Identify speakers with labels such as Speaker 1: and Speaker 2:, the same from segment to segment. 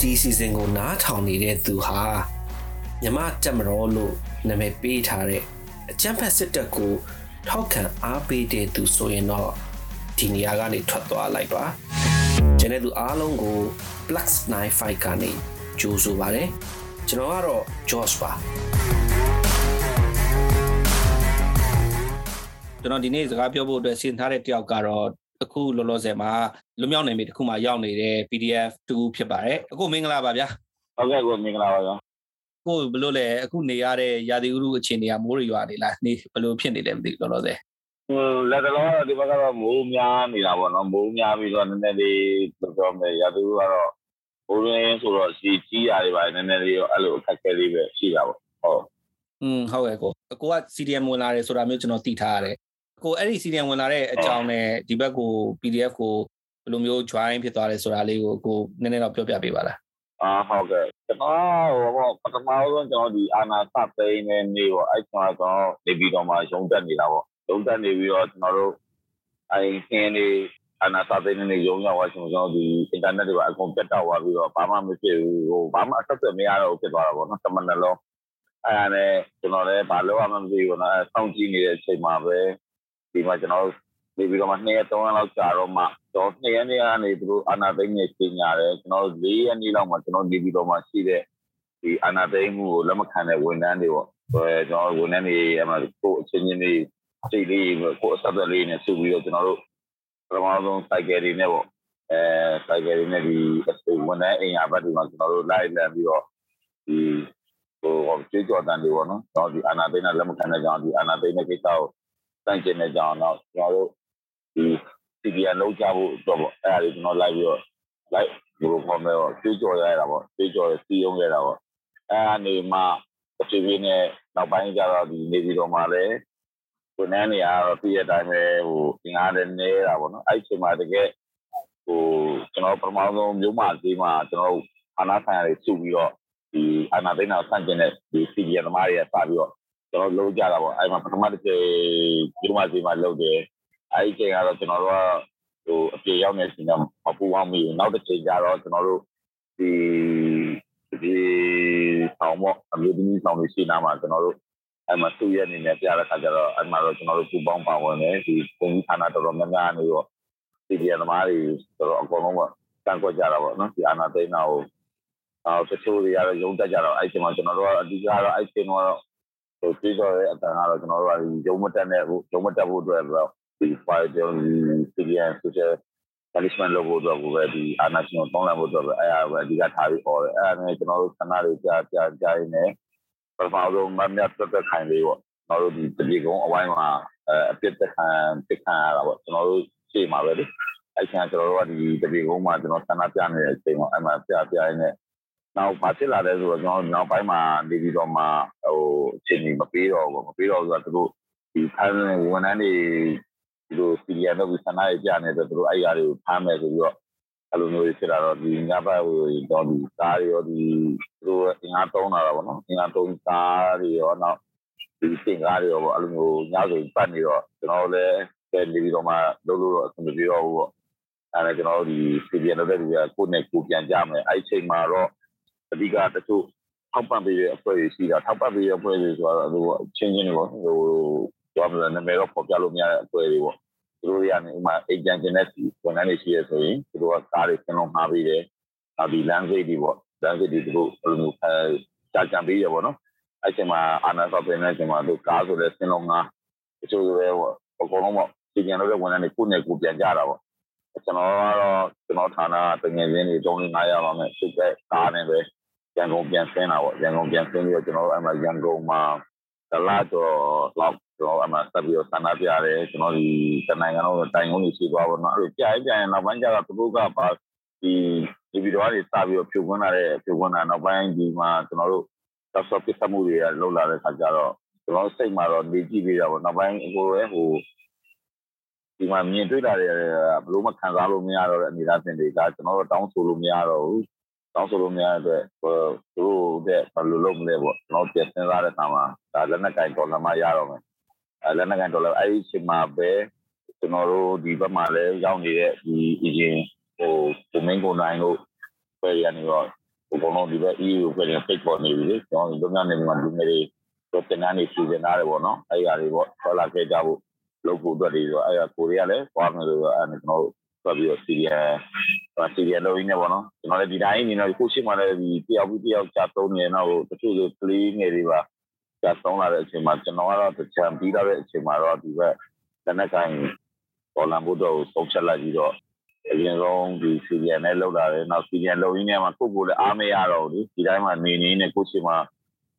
Speaker 1: ဒီစီစဉ်ကိုနားထောင်နေတဲ့သူဟာမြမတက်မတော်လို့နာမည်ပေးထားတဲ့အကြံဖက်စစ်တပ်ကိုထောက်ခံအားပေးတဲ့သူဆိုရင်တော့ဒီနေရာကနေထွက်သွားလိုက်ပါကျန်တဲ့သူအားလုံးကို Plus 95ကနေကြိုးဆိုပါတယ်ကျွန်တော်ကတော့ Josh ပါ
Speaker 2: ကျွန်တော်ဒီနေ့စကားပြောဖို့အတွက်စီစဉ်ထားတဲ့တယောက်ကတော့ အခုလောလောဆယ်မှာလွမြောက်နေပြီတခုမှရောက်နေတဲ့ PDF တူဖြစ်ပါတယ်အခုမင်္ဂလာပါဗျာ
Speaker 3: ဟုတ်ကဲ့ကိုမင်္ဂလာပါဗျာ
Speaker 2: ကိုဘလို့လဲအခုနေရတဲ့ရာသီဥတုအခြေအနေကမိုးရွာနေလားနေဘလို့ဖြစ်နေလဲမသိဘူးလောလောဆယ်
Speaker 3: ဟိုလက်တော်ကတော့ဒီဘက်ကတော့မိုးများနေတာပေါ့နော်မိုးများပြီးတော့နည်းနည်းလေးပြောမယ်ရာသီဥတုကတော့မိုးရင်းဆိုတော့စီကြီးရတယ်ပါနည်းနည်းလေးရောအဲ့လိုအခက်အခဲလေးပဲရှိတာပေါ့ဟုတ်
Speaker 2: อืมဟုတ်ကဲ့ကိုအကိုက CDM ဝင်လာတယ်ဆိုတာမျိုးကျွန်တော်သိထားရတယ် ကိုအဲ့ဒီ CDM ဝင်လာတဲ့အကြောင်းနဲ့ဒီဘက်ကို PDF ကိုဘယ်လိုမျိုး join ဖြစ်သွားလဲဆိုတာလေးကိုကိုနည်းနည်းတော့ပြောပြပေးပါလား
Speaker 3: အာဟုတ်ကဲ့ကျွန်တော်ဟိုပထမဆုံးကျွန်တော်ဒီအာနာစပိန်နဲ့နေပေါ့အဲ့ကျွန်တော်တော့နေပြီးတော့မှရုံးတက်နေတာပေါ့ရုံးတက်နေပြီးတော့ကျွန်တော်တို့အဲ့ခင်းနေအာနာစပိန်နဲ့ရုံးရောက်သွားကျွန်တော်ဒီ internet တွေကအကုန်ပြတ်တော့သွားပြီးတော့ဘာမှမဖြစ်ဘူးဟိုဘာမှအဆက်အသွယ်မရတော့ဖြစ်သွားတာပေါ့နော်တမန်လုံးအဲ့ဒါနဲ့ကျွန်တော်လည်းဘာလို့မှမသိဘူးနော်အဲစောင့်ကြည့်နေတဲ့အချိန်မှာပဲ ဒီမှာကျွန်တော်နေပြီးတော့မှ2ရက်3ရက်လောက်ကြာတော့မှတော့2ရက်နေကနေသူတို့အာနာသိန်းနဲ့ပြင်ရတယ်ကျွန်တော်4ရက်နေလောက်မှကျွန်တော်နေပြီးတော့မှရှိတဲ့ဒီအာနာသိန်းမှုကိုလက်မခံတဲ့ဝန်ထမ်းတွေပေါ့အဲကျွန်တော်ဝန်ထမ်းတွေအမှကိုအချင်းချင်းလေးစိတ်လေးကိုအဆက်အသွယ်လေးနဲ့စုပြီးတော့ကျွန်တော်တို့ပထမဆုံး cycle တွေနဲ့ပေါ့အဲ cycle တွေနဲ့ဒီဝန်ထမ်းအိမ်ယာဘက်တွေမှာကျွန်တော်တို့လိုက်လည်ပြီးတော့ဒီဟိုကျေးကြော်တန်တွေပေါ့နော်ကျွန်တော်ဒီအာနာသိန်းနဲ့လက်မခံတဲ့ကြောင့်ဒီအာနာသိန်းနဲ့ကိစ္စကို စန့်ကျင်တဲ့ကြောင့်တော့ကျွန်တော်တို့ဒီ CDN လောက်ကြဖို့တော့ပေါ့အဲ့ဒါလေးကျွန်တော်လိုက်ပြီးတော့လိုက်ဒီလိုပေါ်မဲ့တော့တွေးကြော်ရတာပေါ့တွေးကြော်ရစီးရုံးခဲ့တာပေါ့အဲ့ဒါနေမှတစ်ပြေးပြေးနဲ့နောက်ပိုင်းကျတော့ဒီနေပြီးတော့မှလည်းကိုနန်းနေရတော့ပြည့်တဲ့အတိုင်းပဲဟိုသင်္ကားတဲ့နေတာပေါ့နော်အဲ့ဒီချိန်မှာတကယ်ဟိုကျွန်တော်ပထမဆုံးမြို့မှာဈေးမှာကျွန်တော်အာနာဆိုင်ရီစုပြီးတော့ဒီအာနာသိန်းတော်ဆန့်ကျင်တဲ့ဒီ CDN သမားတွေကစပြီးတော့ ကျွန်တော်လုံးကြတာပေါ့အဲ့မှာပထမတစ်ချိန်ဒီမှာဒီမှာလုံးတယ်အဲ့ဒီချိန်ကတော့ကျွန်တော်တို့ကဟိုအပြေရောက်နေချိန်တော့မပူအောင်မီနောက်တစ်ချိန်ကျတော့ကျွန်တော်တို့ဒီဒီဆောင်မော့အမျိုးသမီးဆောင်တွေရှိနာမှာကျွန်တော်တို့အဲ့မှာသူ့ရဲ့အနေနဲ့ပြတဲ့ခါကျတော့အဲ့မှာတော့ကျွန်တော်တို့ပူပေါင်းပါဝင်တယ်ဒီပုံကြီးဌာနတော်တော်များများနေတော့ဒီဒီသမားတွေဆိုတော့အကုန်လုံးကတန်ခွက်ကြတာပေါ့နော်ဒီအာနာသိန်းနာကိုအော်တချို့တွေကတော့ရုံးတက်ကြတော့အဲ့ချိန်မှာကျွန်တော်တို့ကအဓိကတော့အဲ့ချိန်တော့ ဟိုပြီးတော့အတန်ကတော့ကျွန်တော်တို့ကရုံးမတက်တဲ့ဟိုရုံးမတက်ဖို့အတွက်တော့ဒီ file ကျွန်တော်ဒီ CDN social punishment လုပ်ဖို့အတွက်ကိုပဲဒီအာဏာရှင်ကိုတောင်းလာဖို့အတွက်ပဲအဲ့ဒါပဲအဓိကထားပြီးဟောတယ်အဲ့ဒါနဲ့ကျွန်တော်တို့ဆန္ဒတွေကြားကြားကြားရင်းနဲ့ပထမဆုံးမမြတ်တက်တက်ခိုင်လေးပေါ့ကျွန်တော်တို့ဒီတပြေကုန်းအဝိုင်းမှာအပြစ်တက်ခံပြစ်ခံရတာပေါ့ကျွန်တော်တို့ရှေ့မှာပဲလေအဲ့ချိန်ကျွန်တော်တို့ကဒီတပြေကုန်းမှာကျွန်တော်ဆန္ဒပြနေတဲ့အချိန်မှာအဲ့မှာပြပြရင်းနဲ့ နောက်ဘာဖြစ်လာလဲဆိုတော့ကျွန်တော်နောက်ပိုင်းမှာနေပြီးတော့မှဟိုအချိန်ကြီးမပေးတော့ဘူးမပေးတော့ဆိုတော့သူတို့ဒီဖမ်းဝန်ထမ်းတွေဒီလိုစီရီယံတော့ဆန္ဒရကြနေတော့သူတို့အဲ့ရတွေကိုဖမ်းမယ်ဆိုပြီးတော့အဲ့လိုမျိုးဖြစ်လာတော့ဒီညဘက်ဟိုတော့ဒီကားတွေရောဒီသူတို့အင်အားတုံးလာတာပေါ့နော်အင်အားတုံးကားတွေရောနောက်ဒီစင်ကားတွေရောပေါ့အဲ့လိုမျိုးညဆိုပတ်နေတော့ကျွန်တော်လည်းတဲ့နေပြီးတော့မှလုပ်လို့တော့အဆင်မပြေတော့ဘူးပေါ့အဲ့ဒါကျွန်တော်ဒီစီရီယံတော့တဲ့ဒီကကိုယ်နဲ့ကိုပြန်ကြမယ်အဲ့ချိန်မှာတော့ အဓိကတချို့ထောက်ပံ့ပေးတဲ့အဖွဲ့တွေရှိတာထောက်ပံ့ပေးတဲ့အဖွဲ့တွေဆိုတော့ဟိုချင်းချင်းတွေပေါ့ဟိုပြောမလို့နာမည်တော့ပေါ်ပြလို့မရတဲ့အဖွဲ့တွေပေါ့သူတို့တွေကနေဥမာအေဂျင့်ဂျင်နဲ့ဝန်ထမ်းတွေရှိရဆိုရင်သူတို့ကကားတွေဆင်းလုံးမှားပေးတယ်နောက်ဒီ language တွေပေါ့ language တွေသူတို့ဘယ်လိုမျိုးအဲကြာကြံပေးရပေါ့နော်အဲ့ချိန်မှာအာနာဆော့ပင်နဲ့ချိန်မှာသူကားဆိုလဲဆင်းလုံးငါတချို့တွေပေါ့အကုန်လုံးပေါ့စီကျန်လို့ဝန်ထမ်းတွေကိုနဲ့ကိုပြန်ကြတာပေါ့ကျွန်တော်ကတော့ကျွန်တော်ဌာနတငယ်ချင်းတွေ3 5ရောက်ပါမယ်သူကကားနဲ့ပဲ ရန်ကုန်ပြန်ဆင်းတာပေါ့ရန်ကုန်ပြန်ဆင်းပြီးတော့ကျွန်တော်တို့အဲ့မှာရန်ကုန်မှာတလားတော့လောက်ကျွန်တော်အမှဆက်ပြီးတော့ဆန္ဒပြရတယ်ကျွန်တော်ဒီတနိုင်ငံလုံးတိုင်ကုန်ကြီးရှိသွားပါတော့အဲ့လိုပြရင်ပြရင်နောက်ပိုင်းကျတော့သူတို့ကပါဒီဒီဗီဒီယိုတွေစပြီးတော့ဖြုတ်ခွင်းလာတဲ့ဖြုတ်ခွင်းတာနောက်ပိုင်းဒီမှာကျွန်တော်တို့တော့ဆော့ပစ်မှုတွေကလှုပ်လာတဲ့ခါကျတော့ကျွန်တော်စိတ်မှာတော့နေကြည့်ပြီးတာပေါ့နောက်ပိုင်းဟိုရဲဟိုဒီမှာမြင်တွေ့လာတဲ့ဘလို့မခံစားလို့မရတော့တဲ့အနေအထားတင်တွေကကျွန်တော်တို့တောင်းဆိုလို့မရတော့ဘူး တောင်းဆိုလို့မရတဲ့အတွက်သူတို့တဲ့ဘယ်လိုလုပ်မလဲပေါ့ကျွန်တော်ပြန်စဉ်းစားတဲ့အခါမှာဒါလက်နက်ကင်ဒေါ်လာမှရတော့မယ်အဲလက်နက်ကင်ဒေါ်လာအဲ့ဒီအချိန်မှာပဲကျွန်တော်တို့ဒီဘက်မှာလည်းရောက်နေတဲ့ဒီအရင်ဟိုပုံမင်းကုန်တိုင်းတို့ပဲရနေတော့ဟိုကောင်တော့ဒီဘက် EU ကလည်းဖိတ်ပေါ်နေပြီလေကျွန်တော်တို့များနေမှာလူငယ်တွေတော့တင်န်းနေစီစဉ်ထားတယ်ပေါ့နော်အဲ့ဟာတွေပေါ့ဆောလာခဲ့ကြဖို့လုပ်ဖို့အတွက်တွေဆိုအဲ့ဒါကိုရီးယားလည်းသွားမယ်လို့အဲ့ကျွန်တော်ဆက်ပြီးတော့စီရီယာ စီရီယာလုံးနေပေါ့နော်ကျွန်တော်လည်းဒီတိုင်းနေတော့ခုရှိမှလည်းဒီတယောက်ပြီးတယောက်ကြာသုံးနေတော့တချို့ဆိုကလေးငယ်တွေပါကြာသုံးလာတဲ့အချိန်မှာကျွန်တော်ကတော့တချံပြီးတော့တဲ့အချိန်မှာတော့ဒီဘက်တနက်တိုင်းပေါ်လန်ဘုဒ္ဓကိုစုံချက်လိုက်ပြီးတော့အရင်ဆုံးဒီစီရီယံနဲ့လောက်လာတယ်နောက်စီရီယံလုံရင်းထဲမှာကိုကိုလည်းအားမရတော့ဘူးဒီတိုင်းမှာနေနေနဲ့ကိုရှိမှ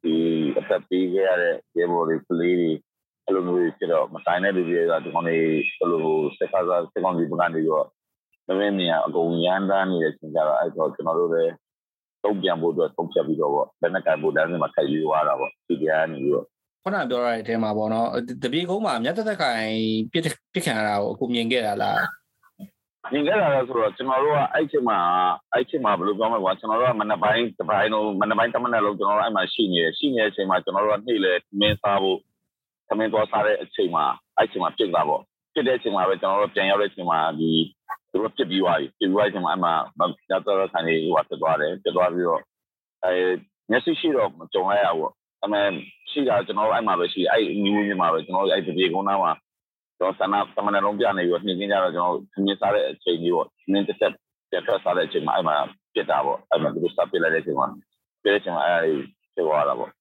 Speaker 3: ဒီအသက်ပေးခဲ့ရတဲ့ရေဘော်တွေကလေးတွေအဲ့လိုမျိုးဖြစ်တော့မဆိုင်တဲ့လူတွေကဒီကောင်လေးဘယ်လိုစက်ကားစက်ကောင်ဒီပကနေ ရောမင်းမင်းအကုန်ရန်တန်းနေတဲ့ချိန်ကြတော့အဲ့တော့ကျွန်တော်တို့လည်းတုံ့ပြန်ဖို့အတွက်တုံ့ဖြတ်ပြီးတော့ပေါ့ဘယ်နဲ့ကန်ဖို့တန်းစမှာခိုင်ယူရတာပေါ့စီရီယံနေပြီးတော့
Speaker 2: ခုနပြောရတဲ့အထဲမှာပေါ့နော်တပြေကုန်းမှာမြတ်သက်ခိုင်ပြစ်ပြစ်ခံရတာကိုအခုမြင်ခဲ့တာလား
Speaker 3: မြင်ခဲ့တာဆိုတော့ကျွန်တော်တို့ကအဲ့ချိန်မှာအဲ့ချိန်မှာဘယ်လိုပြောမလဲကွာကျွန်တော်တို့ကမနက်ပိုင်းတစ်ပိုင်းလုံးမနက်ပိုင်းတစ်မနက်လုံးကျွန်တော်တို့အဲ့မှာရှိနေရှိနေတဲ့အချိန်မှာကျွန်တော်တို့ကနေ့လေမင်းစားဖို့သမင်းသွားစားတဲ့အချိန်မှာအဲ့ချိန်မှာပြစ်တာပေါ့ပြစ်တဲ့အချိန်မှာပဲကျွန်တော်တို့ပြန်ရောက်တဲ့အချိန်မှာဒီ သူတို့ပြစ်ပြီးသွားပြီပြစ်ပြီးသွားတဲ့အချိန်မှာအဲ့မှာညတော့ခံနေဟိုတက်သွားတယ်တက်သွားပြီးတော့အဲမျက်စိရှိတော့ကြုံလိုက်ရပေါ့အမေရှိတာကျွန်တော်တို့အဲ့မှာပဲရှိအဲ့ညီမညီမှာပဲကျွန်တော်တို့အဲ့ဒီကုန်းသားမှာကျွန်တော်ဆန္ဒသမဏလုံးပြနေပြီးနှင်းကင်းကြတော့ကျွန်တော်မြင်စားတဲ့အချိန်ကြီးပေါ့နှင်းတစ်ဆက်ပြတ်ထွက်စားတဲ့အချိန်မှာအဲ့မှာပြစ်တာပေါ့အဲ့မှာသူတို့စပ်ပြလိုက်တဲ့အချိန်မှာပြတဲ့အချိန်မှာအဲ့ဒါဖြစ်သွားတာပေါ့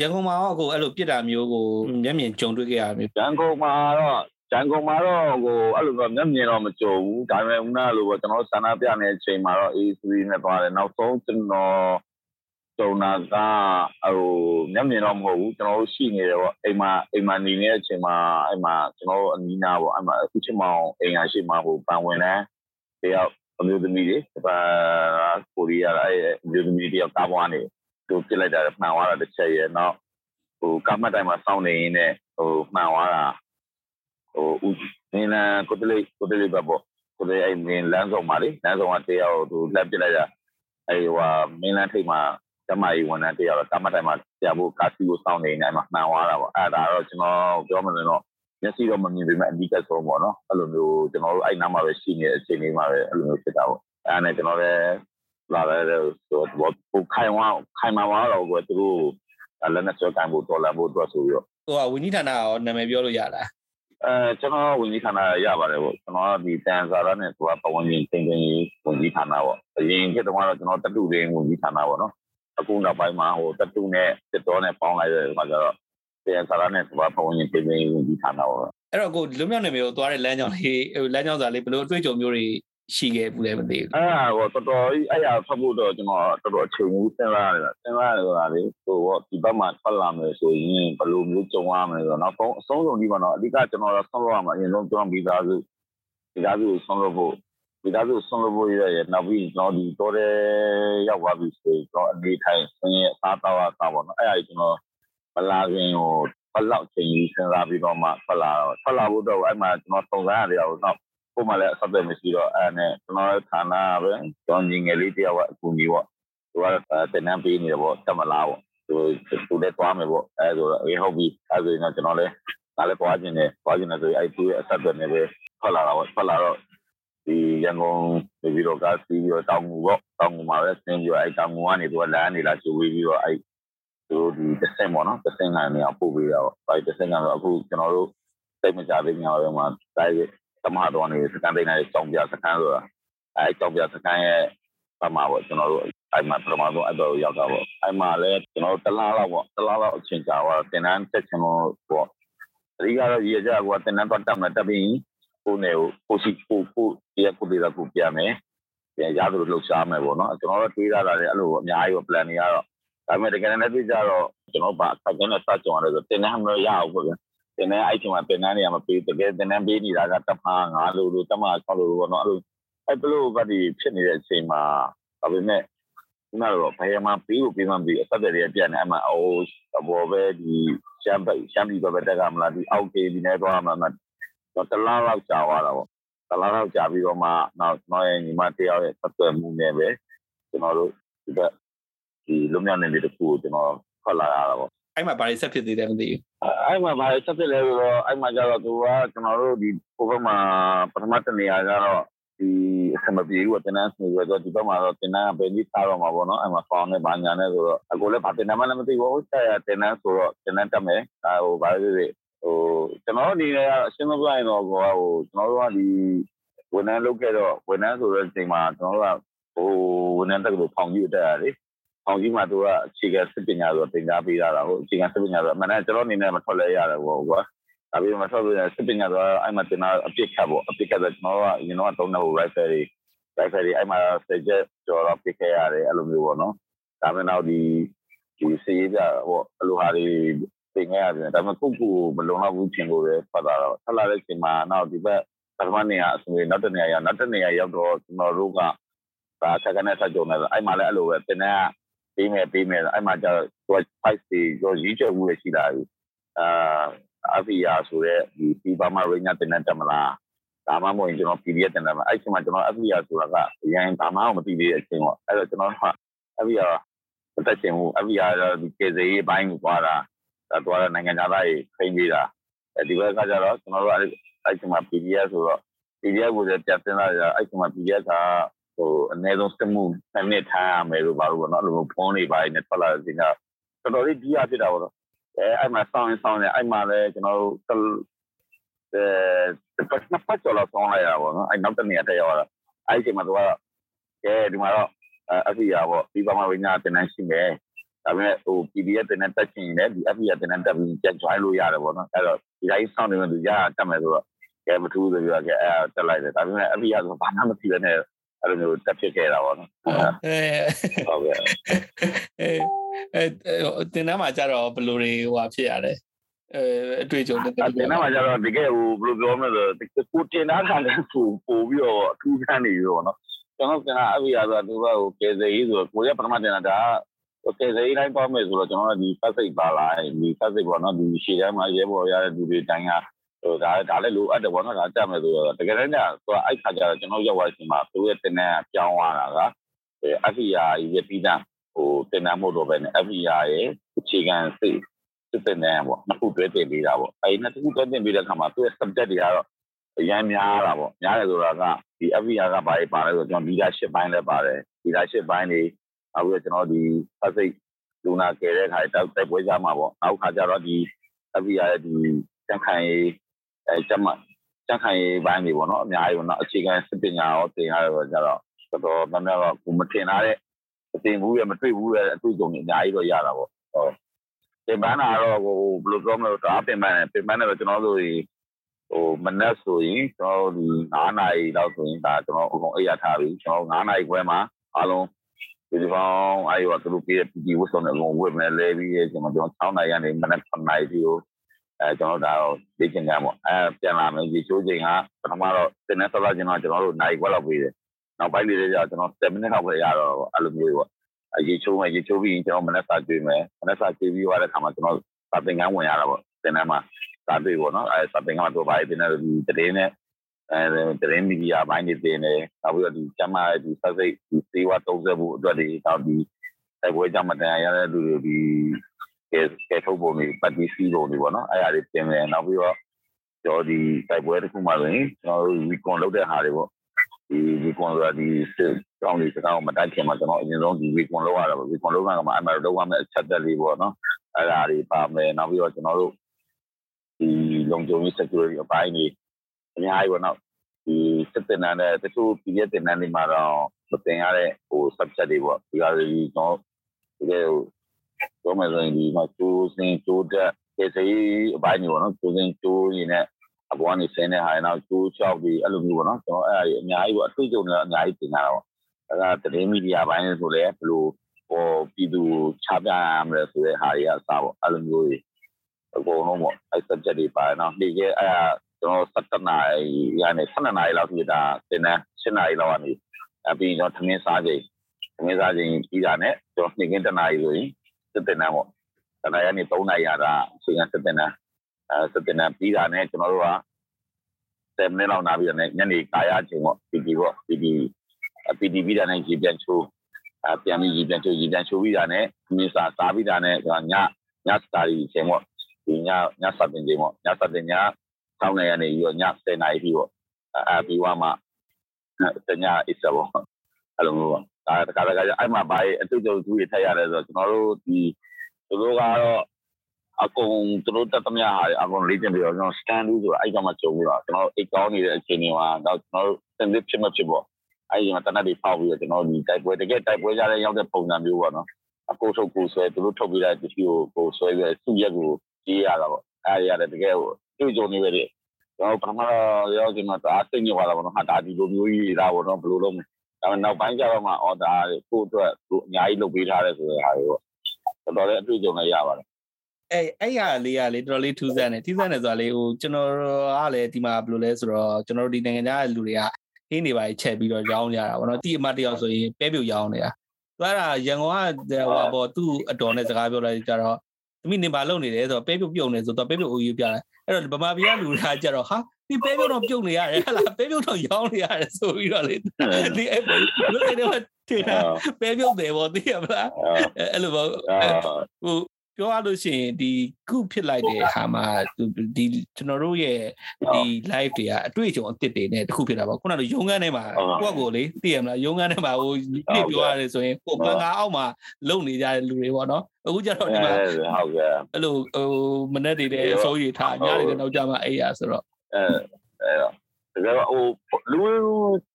Speaker 2: ရန်ကုန်မှာတော့ကိုအဲ့လိုပြစ်တာမျိုးကိုမျက်မြင်ကြုံတွေ့ခဲ့ရမျိုး
Speaker 3: ရန်ကုန်မှာတော့ ရန်ကုန်မှာတော့ကိုအဲ့လိုတော့မျက်မြင်တော့မကြုံဘူးဒါပေမဲ့ဦးနာလိုပေါ့ကျွန်တော်ဆန္ဒပြနေတဲ့အချိန်မှာတော့ A3 နဲ့သွားတယ်နောက်ဆုံးကျွန်တော်စုံနာကဟိုမျက်မြင်တော့မဟုတ်ဘူးကျွန်တော်တို့ရှိနေတယ်ပေါ့အိမ်မှာအိမ်မှာနေနေတဲ့အချိန်မှာအဲ့မှာကျွန်တော်တို့အနီးနားပေါ့အဲ့မှာအခုချင်းမောင်အိမ်ရရှိမှာဟိုပန်ဝင်တယ်တယောက်အမျိုးသမီးတွေပါကိုရီးယားအဲ့အမျိုးသမီးတယောက်ကားပွားနေသူပြစ်လိုက်တာမှန်သွားတာတစ်ချက်ရဲ့နောက်ဟိုကားမတ်တိုင်းမှာစောင့်နေရင်းနဲ့ဟိုမှန်သွားတာ ဟိုဦးနင်းလန်ကိုတလေးကိုတလေးပဲပေါ့ကိုတလေးအဲ့မင်းလမ်းဆောင်ပါလေလမ်းဆောင်ကတယောက်သူလက်ပြစ်လိုက်တာအဲ့ဟိုမင်းလန်းထိပ်မှာကျမကြီးဝန်ထမ်းတယောက်တော့တမတ်တိုင်းမှာကြာဖို့ကာစီကိုစောင့်နေနေမှာမှန်သွားတာပေါ့အဲ့ဒါတော့ကျွန်တော်ပြောမလို့တော့မျက်စိတော့မမြင်ပေမဲ့အဓိကဆုံးပေါ့နော်အဲ့လိုမျိုးကျွန်တော်တို့အဲ့နားမှာပဲရှိနေတဲ့အချိန်လေးမှာပဲအဲ့လိုမျိုးဖြစ်တာပေါ့အဲ့ဒါနဲ့ကျွန်တော်လည်းလာရဲဆိုတော့ဟိုခိုင်ဝါခိုင်မာဝါတော့ကိုသူတို့လည်းနဲ့ဆွဲကန်ဖို့တော်လာဖို့အတွက်ဆိုပြီးတော့
Speaker 2: ဟိုကဝင်းကြီးဌာနရောနာမည်ပြောလို့ရလား
Speaker 3: အဲကျွန်တော်ဝင်ကြီးဌာနရပါတယ်ပေါ့ကျွန်တော်ဒီတန်စာရနဲ့သူကပဝင်ကြီးတင်တင်ဝင်ကြီးဌာနပေါ့အရင်ခေတ်တုန်းကတော့ကျွန်တော်တတူရင်းဝင်ကြီးဌာနပေါ့နော်အခုနောက်ပိုင်းမှာဟိုတတူနဲ့စစ်တော်နဲ့ပေါင်းလိုက်တဲ့အခါကျတော့ပြန်စားရနဲ့ဘာပုံရင်ပြင်ပြင်ဝင်ပြီးထားတာပေါ့
Speaker 2: အဲ့တော့ကိုလွတ်မြောက်နေမျိုးသွားတဲ့လမ်းကြောင်းလေးဟိုလမ်းကြောင်းစာလေးဘယ်လိုအတွေ့အကြုံမျိုးတွေ ရှိခဲ့ဘူးလဲမသိဘူး
Speaker 3: အဲ့ဒါဟိုတော်တော်ကြီးအဲ့ရဖတ်ဖို့တော့ကျွန်တော်တော်တော်အချိန်ကြီးစဉ်းစားရတယ်စဉ်းစားရတာလေဟိုဒီဘက်မှာထွက်လာမယ်ဆိုရင်ဘယ်လိုမျိုးကြုံရမလဲဆိုတော့နောက်ဆုံးအဆုံးစုံဒီမှာတော့အဓိကကျွန်တော်တော့ဆုံးလို့ရမှာအရင်ဆုံးကျွန်တော်မိသားစုမိသားစုကိုဆုံးလို့ဖို့မိသားစုဆုံးလို့ဖို့ရရနောက်ပြီးကျွန်တော်ဒီတော်တဲ့ရောက်သွားပြီဆိုရင်ကျွန်တော်အနေထိုင်ဆင်းရဲအစားတောက်အစားပေါ့နော်အဲ့ဒါကြီးကျွန်တော်မလာခင်ဟိုဘလောက်ချိန်ကြီးစဉ်းစားပြီးတော့မှထွက်လာတော့ထွက်လာဖို့တော့အဲ့မှာကျွန်တော်စုံစမ်းရတယ်အောင်တော့ ပုံမှန်လည်းအဆက်အသွယ်မရှိတော့အဲ့နဲ့ကျွန်တော်ဌာနပဲကျွန်တော်ညီငယ်လေးတယောက်ကအကူကြီးပေါ့သူကတင်နန်းပေးနေတယ်ပေါ့တမလားပေါ့သူသူလည်းသွားမယ်ပေါ့အဲ့ဆိုတော့အေးဟုတ်ပြီအဲ့ဆိုရင်တော့ကျွန်တော်လည်းဒါလည်းသွားခြင်းနဲ့သွားခြင်းနဲ့ဆိုရင်အဲ့သူရဲ့အဆက်အသွယ်နဲ့ပဲထွက်လာတာပေါ့ထွက်လာတော့ဒီရန်ကုန်နေပြီးတော့ကားစီးပြီးတော့တောင်ငူပေါ့တောင်ငူမှာပဲဆင်းပြီးတော့အဲတောင်ငူကနေသူကလမ်းနေလာကျူပြီးပြီးတော့အဲသူဒီတစ်ဆင့်ပေါ့နော်တစ်ဆင့်ကနေအောင်ပို့ပေးတာပေါ့အဲတစ်ဆင့်ကတော့အခုကျွန်တော်တို့စိတ်မကြသေးညာတော့မှတိုင်း သမတော်နေစကန်တိုင်းနဲ့ကြောင်ပြစကန်ဆိုတာအဲကြောင်ပြစကန်ရဲ့ပမာပေါ့ကျွန်တော်တို့အဲ့မှာပထမဆုံးအဲ့တော့ရောက်တာပေါ့အဲ့မှာလည်းကျွန်တော်တို့တလားလောက်ပေါ့တလားလောက်အချိန်ကြာတော့တင်တန်းတက်ချင်လို့ပေါ့အဓိကတော့ရည်ကြကွာတင်တန်းတော့တက်မှတက်ပြီးကိုနေကိုစီကိုကိုရကိုဒီလာကိုပြမယ်ပြန်ရသလိုလှုပ်ရှားမယ်ပေါ့နော်ကျွန်တော်တို့တွေးရတာလည်းအဲ့လိုအများကြီးပဲ plan တွေကတော့ဒါပေမဲ့တကယ်လည်းသိကြတော့ကျွန်တော်ဘာအခက်နဲ့စကြုံရတယ်ဆိုတင်နေမှမရအောင်ပေါ့ဗျ တင်နေအဲ့ချိန်မှာတင်နေနေရမပေးတကယ်တင်နေပေးနေတာကတဖာငါလိုလိုတမ6လိုလိုပေါ့နော်အဲ့လိုအဲ့ဘလို့ကဒီဖြစ်နေတဲ့အချိန်မှာဒါပေမဲ့ခုနကတော့ဘယ်မှာပေးဖို့ပေးမှမပြီးအဆက်တွေပြန်နေအမှအိုးဘောပဲဒီရှမ်းပိရှမ်းပြည်ဘက်တက်ကမလားဒီအောက်ကေဒီနဲ့တော့မှတော့တလားလောက်ကြာသွားတာပေါ့တလားလောက်ကြာပြီးတော့မှနောက်နောက်ရဲ့ညီမတယောက်ရဲ့ပတ်သက်မှုနဲ့ပဲကျွန်တော်တို့ဒီကဒီလုံမြောက်နေတခုကိုကျွန်တော်ထွက်လာရတာပေါ့
Speaker 2: အဲ့မှာဘာတွေဆက်ဖြစ်သေးတယ်မသိဘူး
Speaker 3: အဲ့မှာဘာတွေဆက်ဖြစ်လဲဆိုတော့အဲ့မှာကျတော့သူကကျွန်တော်တို့ဒီဟိုဘက်မှာပထမတနေရာကျတော့ဒီအစမပြေဘူးတင်နန်းဆိုတော့ဒီဘက်မှာတော့တင်နန်းကဘယ်နည်းထားတော့မှာပေါ့နော်အဲ့မှာဖောင်းနေဘာညာနဲ့ဆိုတော့အကိုလည်းဘာတင်နန်းမှလည်းမသိဘူးဆက်ရတင်နန်းဆိုတော့တင်နန်းတက်မယ်အဲဟိုဘာလို့လဲဟိုကျွန်တော်ဒီလည်းအရှင်းမပြရင်တော့ကိုကဟိုကျွန်တော်တို့ကဒီဝန်ထမ်းလုပ်ခဲ့တော့ဝန်ထမ်းဆိုတဲ့အချိန်မှာကျွန်တော်တို့ကဟိုဝန်ထမ်းတက်လို့ဖောင်ကြီးတက်ရတယ် ဖောင်ကြီးမှာသူကအခြေခံစစ်ပညာဆိုတော့တင် जा ပေးတာဟိုအခြေခံစစ်ပညာဆိုတော့အမှန်တကယ်ကျွန်တော်အနေနဲ့မထွက်လဲရတယ်ပေါ့ကွာဒါပေမဲ့ထွက်လို့စစ်ပညာဆိုတော့အဲ့မှာတင်တာအပြစ်ခတ်ပေါ့အပြစ်ခတ်တော့ကျွန်တော်ကရင်တော့တုံးတဲ့ဟို rifle တွေ rifle တွေအဲ့မှာ suggest ကျော်တော့ပြစ်ခဲ့ရတယ်အဲ့လိုမျိုးပေါ့နော်ဒါပေမဲ့နောက်ဒီဒီစီးပြပေါ့အဲ့လိုဟာတွေပြင်ခဲ့ရတယ်ဒါပေမဲ့ကိုကူမလုံလောက်ဘူးပြင်လို့ပဲဖတ်တာတော့ဆက်လာတဲ့အချိန်မှာနောက်ဒီဘက်ပထမနေရာအစနောက်တစ်နေရာရောက်နောက်တစ်နေရာရောက်တော့ကျွန်တော်တို့ကဒါဆက်ကနေဆက်ကြုံနေတယ်အဲ့မှာလည်းအဲ့လိုပဲတင်တဲ့ ပေးမယ်ပေးမယ်အဲ့မှာကျတော့ five စီရောရည်ချက်ဦးရရှိလာပြီအာအဖီယာဆိုတဲ့ဒီပီပါမာရိညာတင်တဲ့တမလားဒါမှမဟုတ်ရင်ကျွန်တော် PDF တင်တယ်မှာအဲ့ချိန်မှာကျွန်တော်အဖီယာဆိုတာကအရင်ဘာမှမသိသေးတဲ့အချိန်ပေါ့အဲ့တော့ကျွန်တော်ကအဖီယာမတက်ချင်ဘူးအဖီယာဒီကေဇေးဘိုင်းကိုသွားတာဒါသွားတဲ့နိုင်ငံသားတွေခိမ့်ပေးတာအဲဒီဘက်ကကျတော့ကျွန်တော်တို့အဲ့ချိန်မှာ PDF ဆိုတော့ PDF ကိုလည်းပြန်တင်လာကြအဲ့ချိန်မှာ PDF က ဟိုအနည်းဆုံးစမှုနှစ်နှစ်ထားရမယ်လို့ပါလို့ပေါ့နော်အဲ့လိုဖုန်းတွေပါနေထွက်လာတဲ့အချိန်ကတော်တော်လေးကြီးရဖြစ်တာပေါ့နော်အဲအဲ့မှာဆောင်းရင်ဆောင်းနေအဲ့မှာလည်းကျွန်တော်တို့အဲပတ်နှစ်ပတ်ကျော်လောက်ဆောင်းလိုက်ရတာပေါ့နော်အဲ့နောက်တစ်နေရာတက်ရောက်လာအဲ့ဒီချိန်မှာသူကကဲဒီမှာတော့အဖီယာပေါ့ဒီပါမဝိညာတင်နေရှိမယ်ဒါပေမဲ့ဟို PDF တင်နေတက်ချင်တယ်ဒီ FBA တင်နေတက်ပြီးကြ join လို့ရတယ်ပေါ့နော်အဲ့တော့ဒီတိုင်းဆောင်းနေမှသူရတက်မယ်ဆိုတော့ကဲမထူးဆိုပြီးတော့ကဲအဲတက်လိုက်တယ်ဒါပေမဲ့ FBA ဆိုဘာမှမသိဘဲနဲ့ အဲ့လိုမျိုးတက်ဖြစ်ခဲ့တာပေါ့နော်
Speaker 2: အဲ
Speaker 3: ဟုတ်ကဲ့
Speaker 2: အဲအဲတင်တန်းမှာကြတော့ဘယ်လိုတွေဟိုဖြစ်ရတယ်အဲအတွေ့အကြုံ
Speaker 3: တက်တက်တင်တန်းမှာကြတော့တကယ်ဟိုဘယ်လိုပြောမလဲဆိုကိုတင်သားခံတဲ့ကိုပို့ပြီးတော့အထူးခံနေရောနော်ကျွန်တော်က FBA ဆိုတာသူကဟိုကဲစေးဆိုကိုရပထမတင်တာဒါโอเคစိတိုင်းပေါ့မယ်ဆိုတော့ကျွန်တော်တို့ဒီဖက်စိတ်ပါလာဒီဖက်စိတ်ပေါ့နော်ဒီရှေ့ထဲမှာရဲဘော်ရတဲ့လူတွေတိုင်းက ဟိုဒါဒါလည်းလိုအပ်တယ်ပေါ့နော်ဒါတက်မယ်ဆိုတော့တကယ်တမ်းကျသူကအဲ့ခါကျတော့ကျွန်တော်ရောက်သွားချိန်မှာသူရဲ့တင်တဲ့ပြောင်းသွားတာက FIA ရဲ့ပြီးတန်းဟိုတင်တဲ့မို့တော့ပဲနဲ့ FIA ရဲ့အခြေခံစိတ်စစ်တဲ့နေပေါ့နှစ်ခုတွဲတင်ပေးတာပေါ့အဲ့နှစ်ခုတွဲတင်ပေးတဲ့အခါမှာသူရဲ့ subject တွေကတော့အများများလာပေါ့များတယ်ဆိုတာကဒီ FIA ကဘာတွေပါလဲဆိုတော့ကျွန်တော် leadership ဘိုင်းလည်းပါတယ် leadership ဘိုင်းတွေအခုကျွန်တော်ဒီဖတ်စိတ်လူနာကယ်တဲ့ခါတောက်တိုက်ပွဲကြမှာပေါ့နောက်ခါကျတော့ဒီ FBI ရဲ့ဒီစံခိုင် အဲကျမစံခိုင်ဘိုင်းတွေပေါ့နော်အများကြီးပေါ့နော်အခြေခံစစ်ပညာရောသင်ရတယ်ဆိုကြတော့တော်တော်များများတော့ကိုမထင်ထားတဲ့အတင်ဘူးရမတွေ့ဘူးရအတွေ့အကြုံတွေအများကြီးတော့ရတာပေါ့ဟုတ်တင်ပန်းတာတော့ဟိုဘယ်လိုပြောမလဲတော့အပင်ပန်းတယ်ပင်ပန်းတယ်တော့ကျွန်တော်တို့ဟိုမနက်ဆိုရင်ကျွန်တော်ဒီ9နာရီလောက်ဆိုရင်ဒါကျွန်တော်အကုန်အိပ်ရထားပြီကျွန်တော်9နာရီခွဲမှာအားလုံးဒီဒီပေါင်းအဲ့ရောသူတို့ပြည့်ပီတီဝတ်ဆောင်တဲ့လုံးဝတ်မယ်လဲပြီးကျွန်တော်ကျွန်တော်6နိုင်ရနေမနက်7နိုင်ပြီးတော့ အဲကျွန်တော်ဒါတော့လေ့ကျင့်ကြပေါ့အဲပြန်လာမယ်ဒီချိုးချိန်ကပထမတော့တင်နေဆောလာကျွန်တော်ကျွန်တော်တို့နိုင်ခွက်လောက်ပေးတယ်နောက်ပိုင်းလေးကျကျွန်တော်7မိနစ်လောက်ပဲရတော့အဲ့လိုမျိုးပေါ့အရေးချိုးမယ်ရေးချိုးပြီးကျွန်တော်မနက်စာကျွေးမယ်မနက်စာကျွေးပြီးသွားတဲ့ခါမှာကျွန်တော်စာသင်ခန်းဝင်ရတာပေါ့တင်နေမှာစာတွေ့ပေါ့နော်အဲစာသင်ခန်းမှာတော့ဘာတင်နေဒီတရင်နဲ့အဲတရင်မီဒီယာဘိုင်းတွေတင်နေနောက်ပြီးတော့ဒီကျမရဲ့ဒီဆက်စိတ်ဒီစေဝါသုံးဆက်ဖို့အတွက်ဒီနောက်ဒီတိုက်ပွဲကြမှာတင်ရတဲ့လူတွေဒီ ကဲကဲထုတ်ပုံတွေပတ်ပြီးစီးပုံတွေပေါ့နော်အဲ့အရာတွေတင်နေနောက်ပြီးတော့ကျော်ဒီတိုက်ပွဲတစ်ခုမှဆိုရင်ကျွန်တော်တို့ recon လုပ်တဲ့ဟာတွေပေါ့ဒီ recon ဆိုတာဒီစစ်ကြောင်းတွေစကားမတိုက်ခင်မှာကျွန်တော်အရင်ဆုံးဒီ recon လုပ်ရတာပေါ့ recon လုပ်ရမှာအမှန်တော့လုပ်ရမယ့်အချက်သက်လေးပေါ့နော်အဲ့ဒါတွေပါမယ်နောက်ပြီးတော့ကျွန်တော်တို့ဒီလုံခြုံရေး security အပိုင်းတွေအများကြီးပေါ့နော်ဒီစစ်တင်တဲ့တချို့ပြည်ရဲ့တင်တဲ့နေမှာတော့မတင်ရတဲ့ဟို subject တွေပေါ့ဒီကလေးကျွန်တော်ဒီလို တော့မယ်ဆိုရင်ဒီမှာကျိုးစင်ကျိုးတက်ကျေစီအပိုင်းတွေပေါ့နော်ကျိုးစင်ကျိုးရင်းနဲ့အပေါ်ကနေဆင်းတဲ့ဟာရနောက်ကျိုးချောက်ပြီးအဲ့လိုမျိုးပေါ့နော်ကျွန်တော်အဲ့ဒါကြီးအများကြီးပေါ့အတွေ့အကြုံတွေအများကြီးတင်လာတော့အဲ့ဒါသတင်းမီဒီယာပိုင်းဆိုလည်းဘယ်လိုဟိုပြည်သူချပြရမလဲဆိုတဲ့ဟာတွေအစားပေါ့အဲ့လိုမျိုးတွေအကုန်လုံးပေါ့အဲ့ subject တွေပါနော်ဒီကအဲ့ဒါကျွန်တော်7နာရီရနေ7နာရီလောက်ဖြစ်တာတင်နေ7နာရီလောက်ကနေအပြီးတော့ထမင်းစားချိန်ထမင်းစားချိန်ပြီးတာနဲ့ကျွန်တော်နှိမ့်ကင်းတနာရီဆိုရင် စစ်တင်နေပေါ့တနာရီကနေ3နာရီရတာအချိန်စစ်တင်နေအဲစစ်တင်နေပြီးတာနဲ့ကျွန်တော်တို့က7မိနစ်လောက်နာပြီးတော့ညနေကာရချိန်ပေါ့ PD ပေါ့ PD PD ပြီးတာနဲ့ကြီးပြန်ချိုးအပြန်ပြီးကြီးပြန်ချိုးကြီးပြန်ချိုးပြီးတာနဲ့မြင်းစားစားပြီးတာနဲ့ကျွန်တော်ညညစတာရီချိန်ပေါ့ဒီညညစတင်ချိန်ပေါ့ညစတင်ည6နာရီကနေပြီးတော့ည10နာရီပြီးပေါ့အဲပြီးွားမှတညာ is ပေါ့အဲ့လိုမျိုးပေါ့ ဒါတခါတခါကျအဲ့မှာဘာအတူတူသူတွေထည့်ရတယ်ဆိုတော့ကျွန်တော်တို့ဒီသူတို့ကတော့အကုန်သူတို့တက်သမျှဟာအကုန်လေ့ကျင့်ပြီးတော့ကျွန်တော် stand လို့ဆိုတာအဲ့ကောင်မှကြုံပြီးတော့ကျွန်တော်အိတ်ကောင်းနေတဲ့အခြေအနေမှာတော့ကျွန်တော်တို့စင်လစ်ဖြစ်မဖြစ်ပေါ့အဲ့ဒီမှာတနက်တွေဖောက်ပြီးတော့ကျွန်တော်ဒီတိုက်ပွဲတကယ်တိုက်ပွဲကြတဲ့ရောက်တဲ့ပုံစံမျိုးပေါ့နော်အကိုထုတ်ကိုဆွဲသူတို့ထုတ်ပြီးတဲ့တတိကိုကိုဆွဲပြီးစုရက်ကိုကြီးရတာပေါ့အဲ့ဒီရတယ်တကယ်ဟိုတွေ့ကြုံနေပဲလေကျွန်တော်ပထမရောက်ချိန်မှာဒါစိတ်ညစ်သွားတာပေါ့နော်ဟာဒါဒီလိုမျိုးကြီးဒါပေါ့နော်ဘယ်လိုလုပ်မလဲ ဒါပေမဲ့နောက်ပိုင်းကျတော့မှအော်ဒါကိုအတွက်သူအများကြီးလုပ်ပေးထားတယ်ဆိုတဲ့ဟာတွေပေါ့တော်တော်လေးအတွေ့အကြုံလည်းရပါတယ်
Speaker 2: အဲ့အဲ့ရလေးကလေတော်တော်လေးထူးဆန်းတယ်ထူးဆန်းတယ်ဆိုတာလေဟိုကျွန်တော်ကလည်းဒီမှာဘယ်လိုလဲဆိုတော့ကျွန်တော်တို့ဒီနိုင်ငံသားလူတွေကဟင်းနေပါချက်ပြီးတော့ရောင်းကြတာဗောနော်တိအမတယောက်ဆိုရင်ပဲပြုတ်ရောင်းနေတာသူကရန်ကုန်ကဟိုဘောသူ့အတော်နဲ့စကားပြောလိုက်ကြတော့သမီးနေပါလုံနေတယ်ဆိုတော့ပဲပြုတ်ပြုတ်နေဆိုတော့ပဲပြုတ်အိုးကြီးပြတယ်အဲ့တော့ဗမာပြည်ကလူတွေကကြတော့ဟာ ဒီပဲပြုတ်တော့ပြုတ်နေရတယ်ဟလာပဲပြုတ်တော့ရောင်းနေရတယ်ဆိုပြီးတော့လေဒီအဲ့လိုနေတော့တင်တာပဲပြုတ်တယ်ဗောသိရမလားအဲ့လိုဗောဟိုပြောရလို့ရှိရင်ဒီခုဖြစ်လိုက်တဲ့ဟာမှာဒီကျွန်တော်တို့ရဲ့ဒီ live တွေကအတွေ့အကြုံအသစ်တွေနဲ့တခုဖြစ်တာပေါ့ခုနကရုံးခန်းထဲမှာကိုယ့်ကိုလေသိရမလားရုံးခန်းထဲမှာဟိုပြပြောရတယ်ဆိုရင်ကိုပန်းကားအောက်မှာလုံနေကြတဲ့လူတွေပေါ့နော်အခုကျတော့ဒီမှာ
Speaker 3: ဟုတ်ကဲ့
Speaker 2: အဲ့လိုဟိုမနေ့တည်းတဲ့အစိုးရထားညတွေနောက်ကြမှာအဲ့ရဆိုတော့
Speaker 3: အဲအဲ့တော့တကယ်ဟိုလူ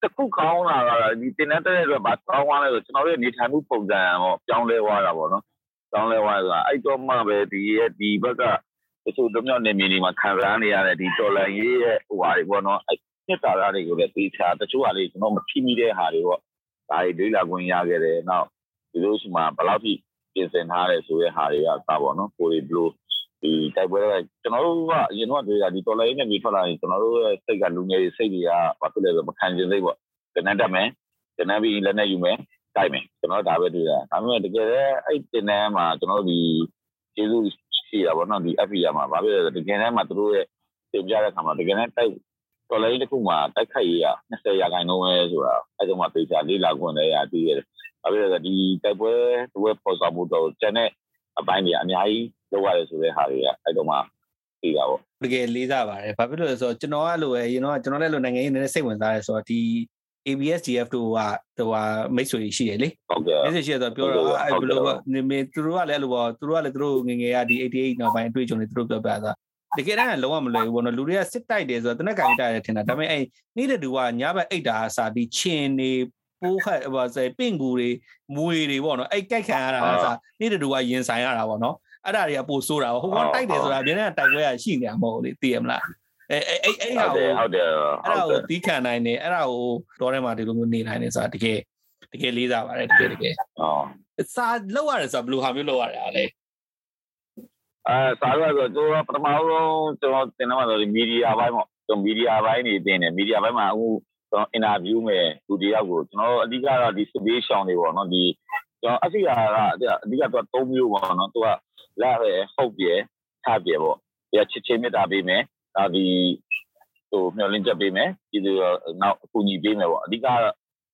Speaker 3: တခုကောင်းလာတာဒီတင်တဲ့တဲ့အတွက်ဘာကောင်းသွားလဲဆိုကျွန်တော်ရဲ့နေထိုင်မှုပုံစံပေါ့ပြောင်းလဲသွားတာပေါ့နော်တောင်းလဲသွားဆိုတာအဲ့တော့မှပဲဒီရဲ့ဒီဘက်ကတချို့တို့မြောက်နေမီနေမှာခံစားနေရတဲ့ဒီတော်လန်ရေးရဲ့ဟိုဟာတွေပေါ့နော်အဲ့နှစ်တာရတွေကိုလည်းသိချာတချို့ဟာလေးကျွန်တော်မဖြီးမိတဲ့ဟာတွေပေါ့ဒါတွေဒိလာခွင့်ရခဲ့တယ်နောက်ဒီလိုရှိမှဘယ်လောက်ထိပြင်ဆင်ထားလဲဆိုတဲ့ဟာတွေကသာပေါ့နော်ကိုရီဘလူး ဒီတိုက်ပွဲကကျွန်တော်တို့ကအရင်တော့တွေ့တာဒီတော်လိုင်းနဲ့ပြီးထွက်လာရင်ကျွန်တော်တို့ရဲ့စိတ်ကလူငယ်တွေစိတ်တွေကဘာဖြစ်လဲဆိုမခံကျင်စိတ်ပေါ့ကနန်းတက်မယ်ကနန်းပြီးလက်နဲ့ယူမယ်တိုက်မယ်ကျွန်တော်ဒါပဲတွေ့တာဒါပေမဲ့တကယ်လည်းအဲ့တင်တန်းမှာကျွန်တော်ဒီကျေးဇူးရှိတာပေါ့နော်ဒီ FPR မှာဘာဖြစ်လဲတကယ်တမ်းမှာသူတို့ရဲ့တင်ပြတဲ့အခါမှာတကယ်တမ်းတိုက်တော်လိုင်းတစ်ခုမှာတိုက်ခိုက်ရေးက20ရာခိုင်နှုန်းပဲဆိုတာအဲ့ဒါမှသိချာလေးလာခွင့်လည်းရပြီးရတယ်ဘာဖြစ်လဲဒီတိုက်ပွဲတပွဲပေါ်ဆောင်မှုတော့ကျန်တဲ့အပိုင်းတွေအများကြီး လောက်ရတယ်ဆိုတဲ့ဟာတွေကအဲ့တော့မှသိတာပေါ့
Speaker 2: တကယ်လေးစားပါတယ်ဘာဖြစ်လို့လဲဆိုတော့ကျွန်တော်ကလိုပဲရင်တော့ကျွန်တော်လည်းလိုနိုင်ငံရေးနည်းနည်းစိတ်ဝင်စားတယ်ဆိုတော့ဒီ ABSDF တို့ကဟိုဟာမိတ်ဆွေရှိရလေ
Speaker 3: ဟုတ်ကဲ့
Speaker 2: မိတ်ဆွေရှိရတော့ပြောတော့အဲ့ဘယ်လိုနေမသူတို့ကလည်းအဲ့လိုပေါ့သူတို့ကလည်းသူတို့ငငယ်ကဒီ88နောက်ပိုင်းအတွေ့အကြုံတွေသူတို့ပြောပြတာတကယ်တမ်းလုံးဝမလွယ်ဘူးပေါ့နော်လူတွေကစစ်တိုက်တယ်ဆိုတော့တနက်ကင်တိုက်တယ်ထင်တာဒါပေမဲ့အဲ့နေ့တူကညဘက်အိတ်တာစာပြီးချင်းနေပိုးခတ်ဟိုဆိုပင့်ကူတွေမွေတွေပေါ့နော်အဲ့ကြိုက်ခံရတာစာနေ့တူကရင်ဆိုင်ရတာပေါ့နော် အဲ့ဒါတွေကပိုဆိုးတာပေါ့ဟိုကတိုက်တယ်ဆိုတာအမြဲတမ်းတိုက်ပွဲရရှိနေတာမဟုတ်လေသိရမလားအဲအဲအဲ့ဟာကို
Speaker 3: ဟုတ်တယ်
Speaker 2: အဲ့ဒါကိုတီးခံနိုင်တယ်အဲ့ဒါကိုတော့ထဲမှာဒီလိုမျိုးနေနိုင်တယ်ဆိုတာတကယ်တကယ်လေးစားပါတယ်တကယ်တကယ်
Speaker 3: ဟော
Speaker 2: စာလောက်ရတယ်ဆိုတာဘယ်လိုဟာမျိုးလောက်ရတယ်လဲ
Speaker 3: အဲစာလို့ဆိုတော့ပထမဆုံးကျွန်တော်တင်တော့ဆိုဒီမီဒီယာဘိုင်းပေါ့ကျွန်တော်မီဒီယာဘိုင်းနေတင်တယ်မီဒီယာဘိုင်းမှာအခုကျွန်တော်အင်တာဗျူးမယ်လူတယောက်ကိုကျွန်တော်အဓိကတော့ဒီစပေးရှောင်းတွေပေါ့နော်ဒီကျွန်တော်အစီအရာကအဓိကတော့၃မျိုးပေါ့နော်သူက လာပဲဟုတ်ပြဲထပြဲပေါ့ရချစ်ချင်းမြတ်တာပေးမယ်ဒါဒီဟိုမျောလင်းချက်ပေးမယ်ပြည်သူနောက်အကူအညီပေးမယ်ပေါ့အဓိက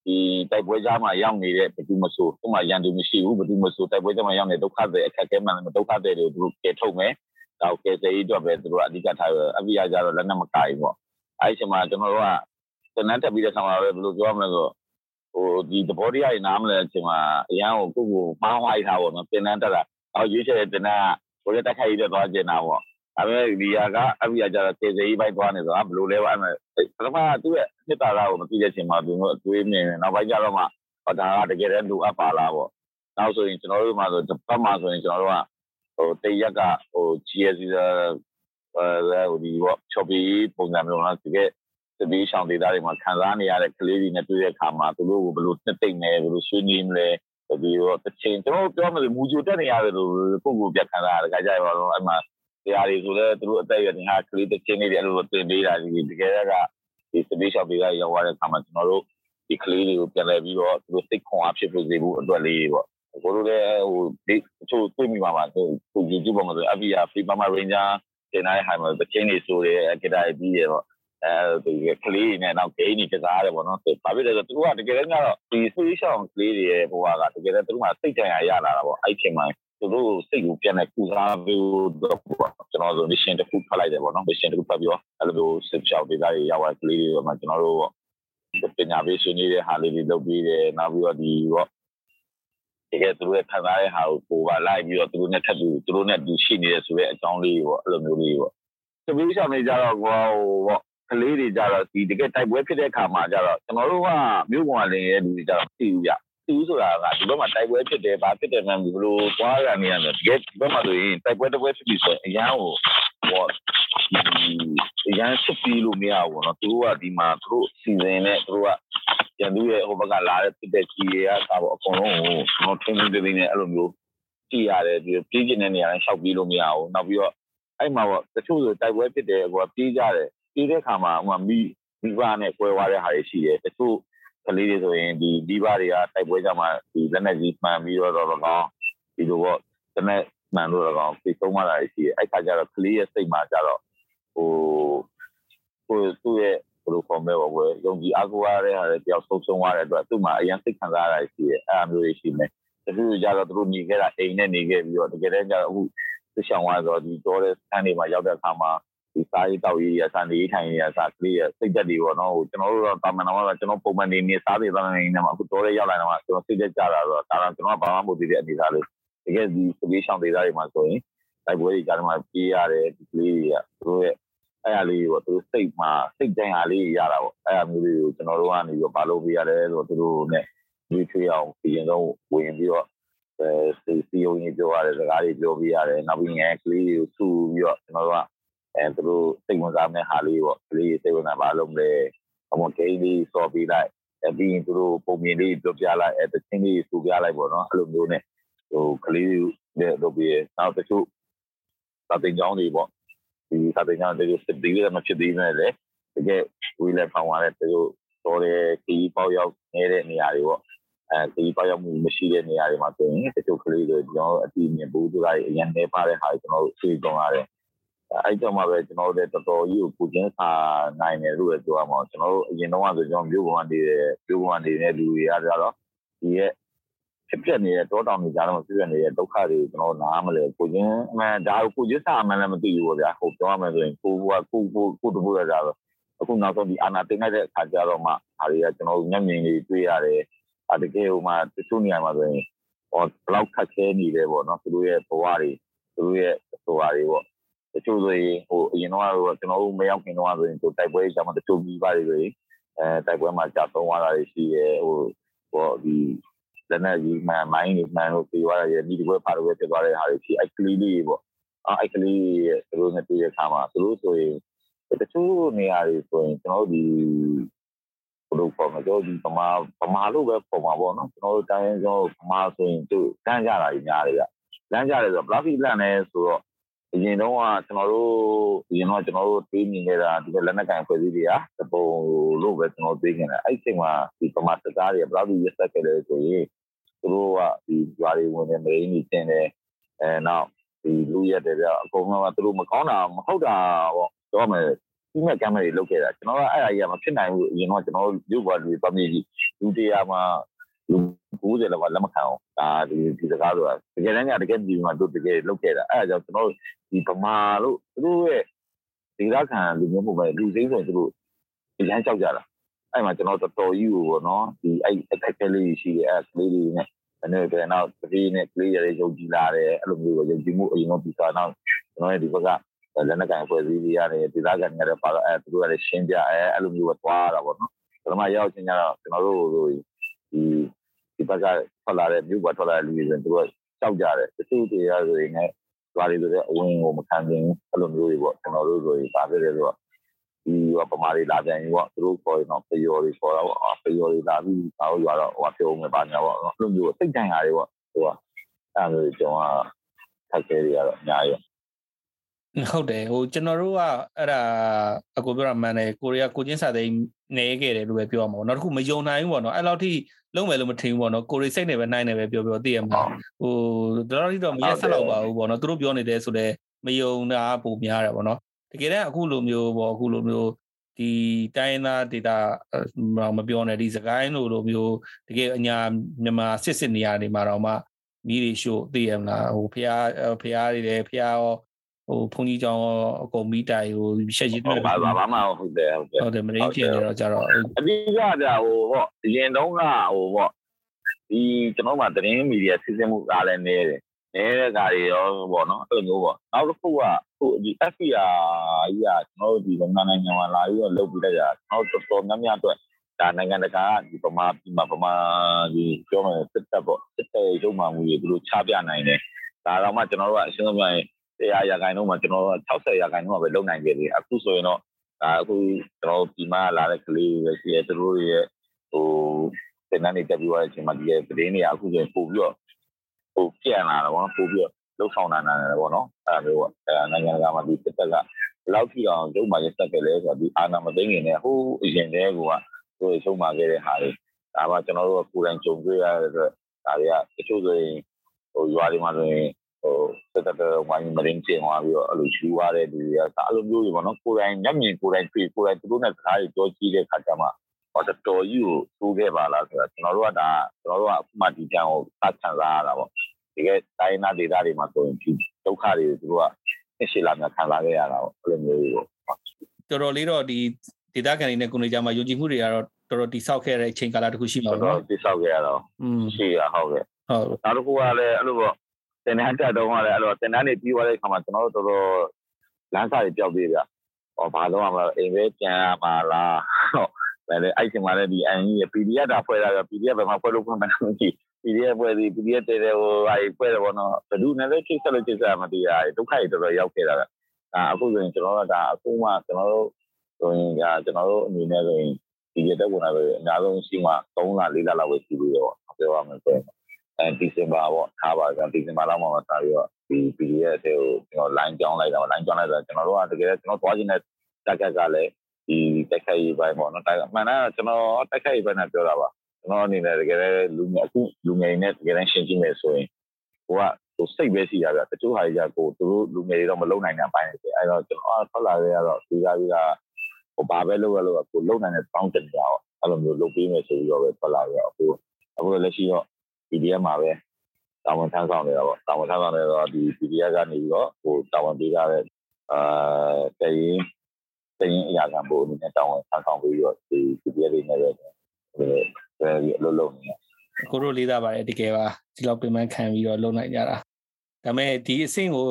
Speaker 3: ဒီတိုက်ပွဲကြားမှာရောက်နေတဲ့ဘယ်သူမဆိုဥမာရန်သူမရှိဘူးဘယ်သူမဆိုတိုက်ပွဲကြားမှာရောက်နေဒုက္ခတွေအခက်အခဲမှန်တယ်ဒုက္ခတွေတွေကိုသူတို့ကယ်ထုတ်မယ်ဒါကိုကယ်ဆယ်ရေးအတွက်ပဲသူတို့အဓိကထားရအပြည့်အကြတော့လက်နက်မကိုင်ပေါ့အဲဒီအချိန်မှာကျွန်တော်တို့ကတနန်းတက်ပြီးတဲ့ဆောင်လာပဲဘယ်လိုပြောမလဲဆိုဟိုဒီသဘောတရားတွေနားမလဲအချိန်မှာအရန်ကိုကိုကိုမှားဝိုင်းထားပေါ့နော်တင်နန်းတက်တာ အော်ရွေးချယ်တဲ့တင်နန်းကဘိုးရတက်ခိုက်ရတဲ့သွားကျင်တာပေါ့ဒါပေမဲ့ဒီဟာကအပြည့်အကြတော့စေစေကြီးပိုက်သွားနေဆိုတာဘယ်လိုလဲပါအဲ့မဲ့ပထမသူ့ရဲ့နှစ်တာလားကိုမသိတဲ့ချိန်မှာသူတို့အသွေးမြင်နေနောက်ပိုင်းကျတော့မှဟောဒါကတကယ်တည်းလိုအပ်ပါလားပေါ့နောက်ဆိုရင်ကျွန်တော်တို့မှဆိုတစ်ပတ်မှဆိုရင်ကျွန်တော်တို့ကဟိုတရက်ကဟို GSC အဲဟိုဒီပေါ့ choppy ပုံစံမျိုးလားတကယ်တပီးရှောင်းဒေတာတွေမှာခံစားနေရတဲ့ကလေးတွေနဲ့တွေ့တဲ့အခါမှာသူတို့ကိုဘယ်လိုနှစ်သိမ့်လဲဘယ်လိုဆွေးနွေးမလဲ ဒီတော့တစ်ချိန်ကျွန်တော်ပြောမယ်မူဂျိုတက်နေရတယ်လို့ပုံကိုပြခံစားရတယ်ခါကြရပါတော့အဲ့မှာတရားတွေဆိုလည်းသူတို့အသက်အရွယ်တင်ဟာကလေးတစ်ချင်းလေးတွေအဲ့လိုတင်ပေးတာဒီတကယ်ကဒီစပေးရှော့ပေးရရောက်သွားတဲ့အခါမှာကျွန်တော်တို့ဒီကလေးတွေကိုပြန်လဲပြီးတော့သူတို့စိတ်ခွန်အားဖြစ်ဖို့စေဖို့အတွက်လေးပေါ့ကိုတို့လည်းဟိုဒီတချို့တွေ့မိပါပါသူသူ YouTube ပေါ်မှာဆို FBR Free Burma Ranger တင်လိုက်ဟိုမှာတစ်ချင်းလေးဆိုရဲအကတာပြီးရတော့ အဲဒီကလေးနဲ့တော့ဂိမ်းကြီးကစားရတယ်ပေါ့နော်။ဘာဖြစ်လဲဆိုတော့သူကတကယ်လည်းကတော့ဒီဆွေးရှောင်းကလေးတွေရဲ့ဘဝကတကယ်လည်းသူတို့ကစိတ်တန်ရရလာတာပေါ့။အဲ့ချိန်မှာသူတို့စိတ်ကိုပြန်လဲကုစားပြီးတော့ကျွန်တော်တို့ mission တစ်ခုဖတ်လိုက်တယ်ပေါ့နော် mission တစ်ခုဖတ်ပြီးတော့အဲ့လိုမျိုးစစ်ချောက်ဒေသတွေရောက်သွားကလေးတွေမှာကျွန်တော်တို့ပညာပေးဆွေးနွေးတဲ့ဟာလေးတွေလုပ်ပြီးတယ်နောက်ပြီးတော့ဒီပေါ့တကယ်သူတို့ခံစားတဲ့ဟာကိုကိုပါလိုက်ပြီးတော့သူတို့နဲ့ထပ်ပြီးသူတို့နဲ့ဒီရှိနေတဲ့ဆိုတဲ့အကြောင်းလေးပေါ့အဲ့လိုမျိုးလေးပေါ့တပီးဆောင်နေကြတော့ဟိုပေါ့ ကလေးတွေကြတော့ဒီတကယ်တိုက်ပွဲဖြစ်တဲ့အခါမှာကြတော့ကျွန်တော်တို့ကမြို့ပေါ်လင်ရဲ့လူတွေကြတော့သိဘူးကြသိဘူးဆိုတာကဒီဘက်မှာတိုက်ပွဲဖြစ်တယ်ဘာဖြစ်တယ်မှန်းဘယ်လိုသွားရနေရလဲတကယ်ဒီဘက်မှာဆိုရင်တိုက်ပွဲတစ်ပွဲဖြစ်ပြီဆိုရင်အရန်ကိုဟောဒီအရန်စစ်ပြီးလို့မရဘူးเนาะသူတို့ကဒီမှာသူတို့စီစဉ်နဲ့သူတို့ကရန်သူရဲ့ဟိုဘက်ကလာတဲ့ဖြစ်တဲ့ကြီးတွေကသာပေါ့အကုန်လုံးကိုကျွန်တော်ထင်းထင်းသေးသေးနဲ့အဲ့လိုမျိုးကြည့်ရတယ်ပြီးပြေးကျင်တဲ့နေရာတိုင်းရှောက်ပြီးလို့မရဘူးနောက်ပြီးတော့အဲ့မှာပေါ့တချို့ဆိုတိုက်ပွဲဖြစ်တယ်ကွာပြေးကြတယ် ပြေးတဲ့ခါမှာဟိုမိမိဘနဲ့ကွဲသွားတဲ့ဟာတွေရှိတယ်တချို့ကလေးတွေဆိုရင်ဒီမိဘတွေကတိုက်ပွဲကြမှာဒီလက်နဲ့ကြီးမှန်ပြီးတော့တော့ကောင်းဒီလိုပေါ့တနက်မှန်လို့တော့ကောင်းပြေဆုံးသွားတာရှိတယ်အဲ့ခါကျတော့ကလေးရဲ့စိတ်မှာကျတော့ဟိုဟိုသူ့ရဲ့ဘယ်လိုခေါ်မလဲပေါ့ကွယ်ယုံကြည်အားကိုးရတဲ့ဟာတွေတယောက်ဆုံးဆုံးသွားတဲ့အတွက်သူ့မှာအရင်စိတ်ခံစားရတာရှိတယ်အဲ့အမျိုးတွေရှိမယ်တချို့ကြတော့သူတို့နေခဲ့တာအိမ်နဲ့နေခဲ့ပြီးတော့တကယ်တမ်းကျတော့အခုသူရှောင်းသွားတော့ဒီတော်တဲ့စမ်းတွေမှာရောက်တဲ့အခါမှာ ဒီစားရေးတောက်ရေးရစားနေထိုင်ရစားကလေးရစိတ်သက်တွေပေါ့နော်ဟိုကျွန်တော်တို့တော့တာမန်တော့ကျွန်တော်ပုံမှန်နေနေစားနေသားနေနေမှာအခုတော်တဲ့ရောက်လာတော့ကျွန်တော်စိတ်သက်ကြတာတော့ဒါတော့ကျွန်တော်ဘာမှမဟုတ်သေးတဲ့အနေသားလေးတကယ်ဒီစပေးရှောင်းဒေသတွေမှာဆိုရင်တိုက်ပွဲတွေကြားမှာပြေးရတယ်ဒီကလေးတွေကသူတို့ရဲ့အဲ့အလေးပေါ့သူတို့စိတ်မှာစိတ်တိုင်းအားလေးရတာပေါ့အဲ့အမျိုးလေးကိုကျွန်တော်တို့ကနေပြီးဘာလုပ်ပေးရတယ်ဆိုတော့သူတို့နဲ့ဒီချွေအောင်ပြင်တော့ဝင်ပြီးတော့အဲစီစီယုံကြီးပြောရတယ်စကားတွေပြောပြရတယ်နောက်ပြီးငယ်ကလေးတွေကိုဆူပြီးတော့ကျွန်တော်တို့က အဲသူတို့စိတ်ဝင်စားမဲ့ဟာလေးပေါ့ကလေးစိတ်ဝင်စားဘာလုပ်လဲအမောဂိမ်းလေးစော်ပေးလိုက်အဲပြီးရင်သူတို့ပုံမြင်လေးပြောပြလိုက်အဲတချင်းလေးဆူပြလိုက်ပေါ့နော်အဲ့လိုမျိုးနဲ့ဟိုကလေးတွေလုပ်ပြီးနောက်တချို့သာတင်ကြောင်းတွေပေါ့ဒီသာတင်ကြောင်းတွေစစ်ပြီးရမဖြစ်သေးနဲ့လေတကယ်ဝီလက်ဖောင်းရတဲ့သူတို့တော်တဲ့ခီးပေါရောက်နေတဲ့နေရာတွေပေါ့အဲဒီပေါရောက်မှုမရှိတဲ့နေရာတွေမှာဆိုရင်တချို့ကလေးတွေကျွန်တော်အတိအမြင်ဘူးသူလိုက်အရင်နေပါတဲ့ဟာကျွန်တော်တို့သိကြရတယ် အဲ့ကြောင့်မှပဲကျွန်တော်တို့တော်တော်ကြီးကိုကိုချင်းစာနိုင်တယ်လို့ပြောရမှာကျွန်တော်တို့အရင်တော့ဆိုကျွန်တော်မြို့ပေါ်မှာနေတဲ့မြို့ပေါ်မှာနေတဲ့လူတွေအားကြတော့ဒီရဲ့ဖြစ်ပြနေတဲ့တောတောင်တွေကြားတော့ဖြစ်ပြနေတဲ့ဒုက္ခတွေကိုကျွန်တော်နားမလဲကိုချင်းအမှန်ဒါကိုကိုချင်းစာအမှန်လည်းမသိဘူးပေါ့ဗျာဟိုပြောရမယ်ဆိုရင်ကိုကကိုကိုကိုတပူရကြတော့အခုနောက်ဆုံးဒီအာနာတင်လိုက်တဲ့အခါကျတော့မှဒါတွေကကျွန်တော်မျက်မြင်တွေတွေ့ရတယ်အတကယ်ဟိုမှာတချို့နေရာမှာဆိုရင်ဟောဘလောက်ခက်ခဲနေတယ်ပေါ့နော်သူတို့ရဲ့ဘဝတွေသူတို့ရဲ့ဆိုတာတွေပေါ့ တချို့ဆိုရင်ဟိုအရင်တော့ကျွန်တော်တို့မရောက်ခင်တော့ဆိုရင်သူတိုက်ပွဲကြောင့်တချို့ပြီးပါတယ်ဆိုရင်အဲတိုက်ပွဲမှာကြာသုံးသွားတာတွေရှိရဲဟိုဟောဒီလက်နဲ့ကြီးမှန်မိုင်းတွေမှန်လို့ပြေသွားရရဲ့ဒီဒီဘက်ဖာတော့ဖြစ်သွားတဲ့ဟာတွေရှိအဲ့ကလေးလေးပေါ့အဲ့ကလေးရဲ့သူတို့နဲ့တွေ့ရခါမှာသူတို့ဆိုရင်တချို့နေရာတွေဆိုရင်ကျွန်တော်တို့ဒီဘယ်လိုပေါ်မှာတော့ဒီပမာပမာလို့ပဲပေါ်မှာပေါ့နော်ကျွန်တော်တို့တိုင်းရင်းကျွန်တော်ပမာဆိုရင်သူတန်းကြတာကြီးများတယ်ဗျလမ်းကြတယ်ဆိုတော့ plastic လန့်နေဆိုတော့ အရင်တော့ကကျွန်တော်တို့အရင်တော့ကျွန်တော်တို့တွေးမြင်နေတာဒီလက်နက်ကင်ဖွဲ့စည်းတွေကတပုံလို့ပဲကျွန်တော်တွေးနေတယ်အဲ့ဒီချိန်မှာဒီပမာစကားတွေ plastic ရက်ဆက်ခဲ့တယ်ဆိုရင်သူတို့ကဒီဂျွာတွေဝင်နေမရင်းနေတင်တယ်အဲနောက်ဒီလူရက်တယ်ဗျအကုန်လုံးကသူတို့မကောင်းတာမဟုတ်တာပေါ့တော့မယ်ဒီမဲ့ကမ်းမဲ့တွေလုပ်ခဲ့တာကျွန်တော်ကအဲ့အရာကြီးမဖြစ်နိုင်ဘူးအရင်ကကျွန်တော်ရုပ်ဘွားတွေပတ်မြေကြီးလူတရားမှာလူ 90လောက်ကလက်မခံအောင်ဒါဒီဒီစကားဆိုတာတကယ်တမ်းကတကယ်ဒီမှာတို့တကယ်လုပ်ခဲ့တာအဲ့ဒါကြောင့်ကျွန်တော်ဒီဗမာလို့သူတို့ရဲ့ဒီရခံလူမျိုးမှုပဲလူစိမ့်ဆိုသူတို့အရန်ကြောက်ကြတာအဲ့မှာကျွန်တော်တော်တော်ကြီးကိုပေါ့နော်ဒီအဲ့အခက်အခဲလေးရှိတယ်အဲ့ကလေးလေးနဲ့အဲ့ဒီတော့နောက်တတိနဲ့ကလေးရတဲ့ယုံကြည်လာတယ်အဲ့လိုမျိုးယုံကြည်မှုအရင်ကပြီးသွားတော့ကျွန်တော်ရဲ့ဒီဘက်ကလက်နက်ကိုင်ဖွဲ့စည်းတွေရတယ်ဒေသခံတွေရတယ်ပါတော့အဲသူတို့ကလည်းရှင်းပြအဲအဲ့လိုမျိုးပဲသွားတာပေါ့နော်ပထမရောက်ချင်းကျတော့ကျွန်တော်တို့ဒီ ဒီဘက်ကထွက်လာတဲ့မြို့ပေါ်ထွက်လာတဲ့လူတွေဆိုရင်သူတို့ကြောက်ကြတယ်တချို့တွေရဆိုရင်လည်းသွားတွေဆိုတဲ့အဝင်ကိုမခံနိုင်အဲ့လိုမျိုးတွေပေါ့ကျွန်တော်တို့ဆိုရင်ပါပြတယ်ဆိုတော့ဒီပမာတွေလာပြန်ပြီပေါ့သူတို့ခေါ်ရင်တော့ပျော်တွေခေါ်တော့ပျော်တွေလာပြီးဘာလို့ရွာတော့ဟိုပြောမယ်ပါညာပေါ့အဲ့လိုမျိုးစိတ်တိုင်းရတယ်ပေါ့သူကအဲ့လိုကျွန်တော်ကထက်ခဲတွေကတော့အများကြီး
Speaker 2: ဟုတ်တယ်ဟိုကျွန်တော်တို့ကအဲ့ဒါအကိုပြောတာမှန်တယ်ကိုရီးယားကိုချင်းစာသိမ်း နေခဲ့တယ်လို့ပဲပြောရမှာပေါ့နောက်တစ်ခုမယုံနိုင်ဘူးပေါ့နော်အဲ့လောက်ထိလုံးမယ်လို့မထင်ဘူးပေါ့နော်ကိုရီစိတ်နဲ့ပဲနိုင်နေပဲပြောပြောသိရမှာဟိုတော်တော်ထိတော့မရက်ဆက်တော့ပါဘူးပေါ့နော်သူတို့ပြောနေတယ်ဆိုတော့မယုံတာပုံများတယ်ပေါ့နော်တကယ်တမ်းအခုလိုမျိုးပေါ့အခုလိုမျိုးဒီတိုင်းသားဒေတာမပြောနဲ့ဒီစကိုင်းလိုလိုမျိုးတကယ်အညာမြန်မာစစ်စစ်နေရာတွေမှာတော့မှမိတွေရှို့သိရမလားဟိုဖះဖះတွေလည်းဖះရော ဟိုဘုန်းကြီးကျောင်းရောအကုန်မိတိုင်ဟိုရှက်ကြီး
Speaker 3: ဟုတ်ပါပါဘာမှဟုတ်တယ်ဟုတ်တယ်
Speaker 2: ဟုတ်တယ်မရင်းပြင်နေတော့ကြတော့
Speaker 3: အဓိကကြာဟိုပေါ့အရင်တုန်းကဟိုပေါ့ဒီကျွန်တော်မှသတင်းမီဒီယာစီစဉ်မှုအားလည်းနေတယ်နေတဲ့ကားတွေရောပေါ့နော်အဲ့လိုမျိုးပေါ့နောက်တစ်ခုကဟိုဒီ FBI ကြီးကကျွန်တော်တို့ဒီမြန်မာနိုင်ငံမှာလာပြီးတော့လုပ်ပြီးလိုက်တာကျွန်တော်တော်တော်များများအတွက်ဒါနိုင်ငံတကာကဒီပမာဒီမှာပမာဒီပြောမယ်စစ်တပ်ပေါ့စစ်တပ်ရုံမှမှုတွေသူတို့ချပြနိုင်တယ်ဒါတော့မှကျွန်တော်တို့ကအရှင်းဆုံးပြောရင် တရားရာခိုင်နှုန်းမှာကျွန်တော်တို့60ရာခိုင်နှုန်းမှာပဲလုံနိုင်ကြတယ်အခုဆိုရင်တော့ဒါအခုကျွန်တော်ဒီမှာလာတဲ့ကလေးတွေရှိရဲသူတို့ရဲ့ဟိုတင်တန်းနေတက်ပြီးသွားတဲ့အချိန်မှာဒီရဲ့သတင်းတွေအခုဆိုရင်ပို့ပြီးတော့ဟိုပြန်လာတော့ပေါ့ပို့ပြီးတော့လှုပ်ဆောင်နိုင်တယ်ပေါ့နော်အဲ့ဒါမျိုးပေါ့အဲနိုင်ငံတကာမှာဒီစစ်တပ်ကဘယ်လောက်ထိအောင်ရုံမှရတက်ကြလဲဆိုတော့ဒီအာဏာမသိငင်နဲ့ဟိုအရင်တည်းကသူတို့ရှုံးပါခဲ့တဲ့ဟာတွေဒါမှကျွန်တော်တို့ကကိုယ်တိုင်ကြုံတွေ့ရတဲ့အတွက်ဒါတွေကတချို့ဆိုရင်ဟိုရွာတွေမှာဆိုရင် ဟိုစစ်တပ်တော်ဝိုင်းမရင်းကျင်သွားပြီးတော့အဲ့လိုရှူရတဲ့လူတွေကအဲ့လိုမျိုးတွေပေါ့နော်ကိုယ်တိုင်မျက်မြင်ကိုယ်တိုင်တွေ့ကိုယ်တိုင်သူတို့နဲ့စကားတွေပြောကြည့်တဲ့ခါကျမှဟောတော်တော်ကြီးကိုသိုးခဲ့ပါလားဆိုတော့ကျွန်တော်တို့ကဒါကျွန်တော်တို့ကအခုမှဒီကြံကိုစခံစားရတာပေါ့ဒီကတိုင်းနာဒေသတွေမှာဆိုရင်ဒီဒုက္ခတွေသူတို့ကသိရှိလာများခံစားခဲ့ရတာပေါ့အဲ့လိုမျိုးတွေပေါ့
Speaker 2: တော်တော်လေးတော့ဒီဒေတာကန်တွေနဲ့ကိုနေကြမှာယုံကြည်မှုတွေကတော့တော်တော်တိဆောက်ခဲ့တဲ့အချိန်ကာလတစ်ခုရှိမှာ
Speaker 3: တော်
Speaker 2: ပေါ့
Speaker 3: တော်
Speaker 2: နော်
Speaker 3: သိဆောက်ခဲ့ရတော့
Speaker 2: อืม
Speaker 3: ရှိရဟုတ်ကဲ့
Speaker 2: ဟုတ်
Speaker 3: နောက်တစ်ခုကလည်းအဲ့လိုပေါ့ တင်တန်းတက်တော့ကလည်းအဲ့လိုတင်တန်းနေပြီးသွားတဲ့အခါမှာကျွန်တော်တို့တော်တော်လမ်းစာတွေပျောက်သေးဗျဟောဘာလို့မှမလဲအိမ်ပဲပြန်ရမှာလားဟုတ်ဒါလည်းအဲ့ဒီမှာလည်းဒီအန်ကြီး PDF တာဖွဲ့တာပြ PDF ဘယ်မှာဖွဲ့လို့ဖွင့်မှန်းမသိ PDF ဖွဲ့ဒီ PDF တဲတဲဟိုအဲ့ဖွဲ့တယ်ပေါ့နော်ဘယ်သူနဲ့လဲချိတ်ဆက်လို့ချိတ်ဆက်မသိရဒုက္ခတွေတော်တော်ရောက်ခဲ့တာကဒါအခုဆိုရင်ကျွန်တော်တို့ဒါအခုမှကျွန်တော်တို့ဆိုရင်ဒါကျွန်တော်တို့အနေနဲ့ဆိုရင်ဒီရက်တက်ဝင်လာပြီးအများဆုံးရှိမှ3လ4လလောက်ပဲရှိပြီးတော့ပြောရမယ်ဆိုရင် အဲဒီဇင်ဘာပေါ့ထားပါကြဒီဇင်ဘာလောက်မှမစားပြီးတော့ဒီ PDF တွေကိုကျွန်တော် line ကြောင်းလိုက်တာ line ကြောင်းလိုက်တာကျွန်တော်တို့ကတကယ်ကျွန်တော်သွားခြင်းတဲ့တက်ကက်ကလည်းဒီတက်ခိုက်ရေးပိုင်းပေါ့နော်တိုက်မှန်တာကျွန်တော်တက်ခိုက်ရေးပိုင်းနဲ့ပြောတာပါကျွန်တော်အနေနဲ့တကယ်လူငယ်အခုလူငယ်နဲ့တကယ်တမ်းရှင်းကြည့်မယ်ဆိုရင်ကိုကဟိုစိတ်ပဲရှိတာဗျတချို့ဟာကြီးကကိုသူတို့လူငယ်တွေတော့မလုံနိုင်တဲ့အပိုင်းတွေအဲတော့ကျွန်တော်ဆက်လာရတော့ဒီကကြီးကဟိုဘာပဲလုပ်ရလို့ကိုလုံနိုင်တဲ့တောင်းတင်ကြတော့အဲ့လိုမျိုးလုပ်ပေးမယ်ဆိုပြီးတော့ပဲဆက်လာရအခုအခုလက်ရှိတော့ PDF မှာပဲတာဝန်ထမ်းဆောင်နေတာပေါ့တာဝန်ထမ်းဆောင်နေတော့ဒီ PDF ကနေပြီးတော့ဟိုတာဝန်ပေးကြတဲ့အာတရင်တရင်အရာခံဖို့အနေနဲ့တာဝန်ထမ်းဆောင်ပြီးတော့ဒီ PDF တွေနဲ့ပဲဟိုအဲဒီအလုပ်လုပ်နေတယ်
Speaker 2: ကိုတို့လေးသားပါတယ်တကယ်ပါဒီလောက်ပြင်ပန်းခံပြီးတော့လုံနိုင်ကြတာ ဒါပေမဲ့ဒီအဆင့်ကို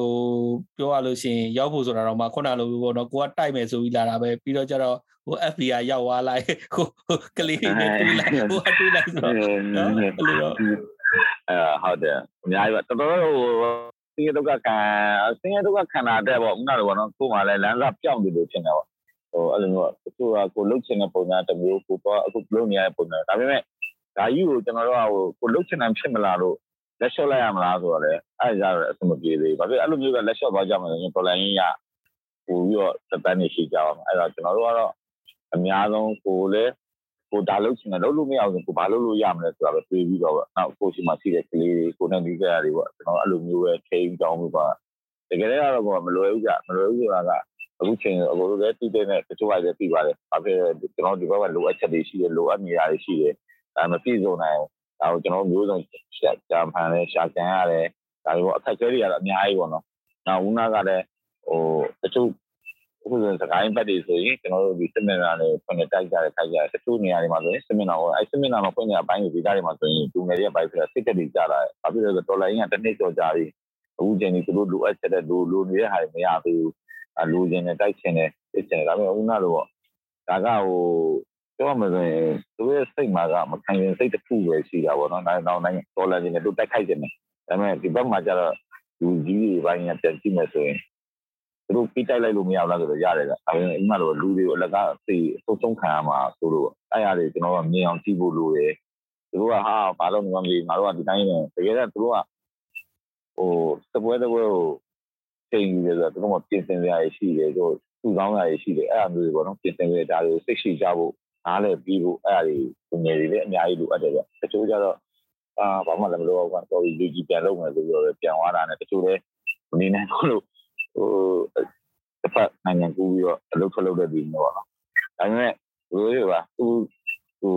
Speaker 2: ပြောရလို့ရှိရင်ရောက်ဖို့ဆိုတာတော့မှခုနလိုပေါ့နော်ကိုကတိုက်မယ်ဆိုပြီးလာတာပဲပြီးတော့ကျတော့ဟို FBI ရောက်သွားလိုက်ဟိုကလေးနဲ့တူလိုက်ဟိုအတူလိုက်ဆိုတော့နော်အဲ့လိုတော့
Speaker 3: အဲဟုတ်တယ်အများကြီးပဲတော်တော်ဟိုစင်းရဒုက္ခခံစင်းရဒုက္ခခံတာတဲ့ပေါ့ခုနလိုပေါ့နော်ကို့မှာလည်းလမ်းစာပြောင်းနေလို့ဖြစ်နေပေါ့ဟိုအဲ့လိုမျိုးတချို့ကကိုလုတ်ချင်တဲ့ပုံစံတစ်မျိုးကိုတော့အခုလုံးနေရတဲ့ပုံစံဒါပေမဲ့ဒါကြီးကိုကျွန်တော်တို့ကဟိုကိုလုတ်ချင်တယ်ဖြစ်မလားလို့ လက်လျှော့လိုက်ရမလားဆိုတော့လေအဲ့ဒါကြတော့အဆင်မပြေသေးဘူးဘာဖြစ်အဲ့လိုမျိုးကလက်လျှော့သွားကြမှာဆိုရင်တော်လိုင်းကြီးရပို့ပြီးတော့စတန်းနေရှိကြအောင်အဲ့တော့ကျွန်တော်တို့ကတော့အများဆုံးကိုလည်းကိုဒါလုတ်ချင်တယ်လုတ်လို့မရအောင်ကိုဘာလုတ်လို့ရမလဲဆိုတာပဲတွေးပြီးတော့ပေါ့နောက်ကိုရှိမှရှိတဲ့ကလေးတွေကိုနဲ့ဒီကြရတွေပေါ့ကျွန်တော်အဲ့လိုမျိုးပဲထိန်းကြောင်းပြီးပါတကယ်တော့ကတော့မလွယ်ဘူးကြမလွယ်ဘူးဆိုတာကအခုချိန်အကိုတို့လည်းသိတဲ့နဲ့တချို့ကလည်းသိပါတယ်။ဘာဖြစ်လဲကျွန်တော်ဒီဘက်ကလိုအပ်ချက်တွေရှိတယ်လိုအပ်နေရတွေရှိတယ်။ဒါမပြည့်စုံနိုင်ဘူး။ ဒါကိုကျွန်တော်မျိုးစုံရှာကြံဖန်လဲရှာကြံရတယ်။ဒါတွေပေါ့အခက်အခဲတွေကတော့အများကြီးပေါ့နော်။နောက်ဦးနာကလည်းဟိုတချို့အခုဆိုစကိုင်းဘက်တွေဆိုရင်ကျွန်တော်တို့ဒီစမင်နာတွေဖွင့်တိုက်ကြတယ်ခိုက်ကြတယ်တချို့နေရာတွေမှာဆိုရင်စမင်နာကိုအဲစမင်နာမှာဖွင့်နေတဲ့အပိုင်းတွေဒီသားတွေမှာဆိုရင်သူငယ်တွေအပိုင်းဆိုတော့စိတ်သက်တွေကြလာတယ်။ဘာဖြစ်လဲဆိုတော့ဒေါ်လာရင်းကတစ်နှစ်ကျော်ကြာပြီ။အခုချိန်ကြီးသူတို့လိုအပ်ချက်တဲ့လိုလိုနေတဲ့ဟာတွေမရသေးဘူး။အလိုချင်တယ်တိုက်ချင်တယ်သိချင်တယ်ဒါပေမဲ့ဦးနာလို့ပေါ့ဒါကဟို ပြောမှဆိုရင်သူရဲ့စိတ်မှာကမခံရင်စိတ်တစ်ခုပဲရှိတာပေါ့နော်နောက်နောက်နိုင်ငံဒေါ်လာတွေနဲ့သူတိုက်ခိုက်တယ်ဒါပေမဲ့ဒီဘက်မှာကျတော့လူကြီးတွေဘိုင်းကပြန်ကြည့်မယ်ဆိုရင်သူတို့ပြတိုက်လိုက်လို့မရဘူးလားဆိုတော့ရတယ်ဒါပေမဲ့အမှန်တော့လူတွေကိုအလကားသိအဆုံးဆုံးခံရမှာဆိုလို့အဲ့ရတွေကျွန်တော်ကမြင်အောင်ကြည့်ဖို့လိုတယ်သူတို့ကဟာဘာလို့မမလို့ငါတို့ကဒီတိုင်းနေတကယ်တော့သူတို့ကဟိုစပွဲတပွဲကိုချိန်ယူတယ်ဆိုတော့သူတို့ကပြင်ဆင်ရရရှိတယ်သူသူကောင်းရရရှိတယ်အဲ့အမျိုးတွေပေါ့နော်ပြင်ဆင်ရတာတွေကိုစိတ်ရှိကြဖို့ အားလည်းပြီးဖို့အဲ့အရာတွေငယ်တွေလည်းအများကြီးလိုအပ်တယ်ဗျတချို့ကျတော့အာဘာမှလည်းမလုပ်ဘူးကတော့လူကြီးပြန်လုပ်မယ်ဆိုပြီးတော့ပြန်သွားတာနဲ့တချို့လည်းနေနေလို့ဟိုတစ်ဖက်နိုင်ငံကူးပြီးတော့အလုပ်ထွက်လုပ်တဲ့ဒီမျိုးပေါ့နော်ဒါပေမဲ့လူတွေကသူဟို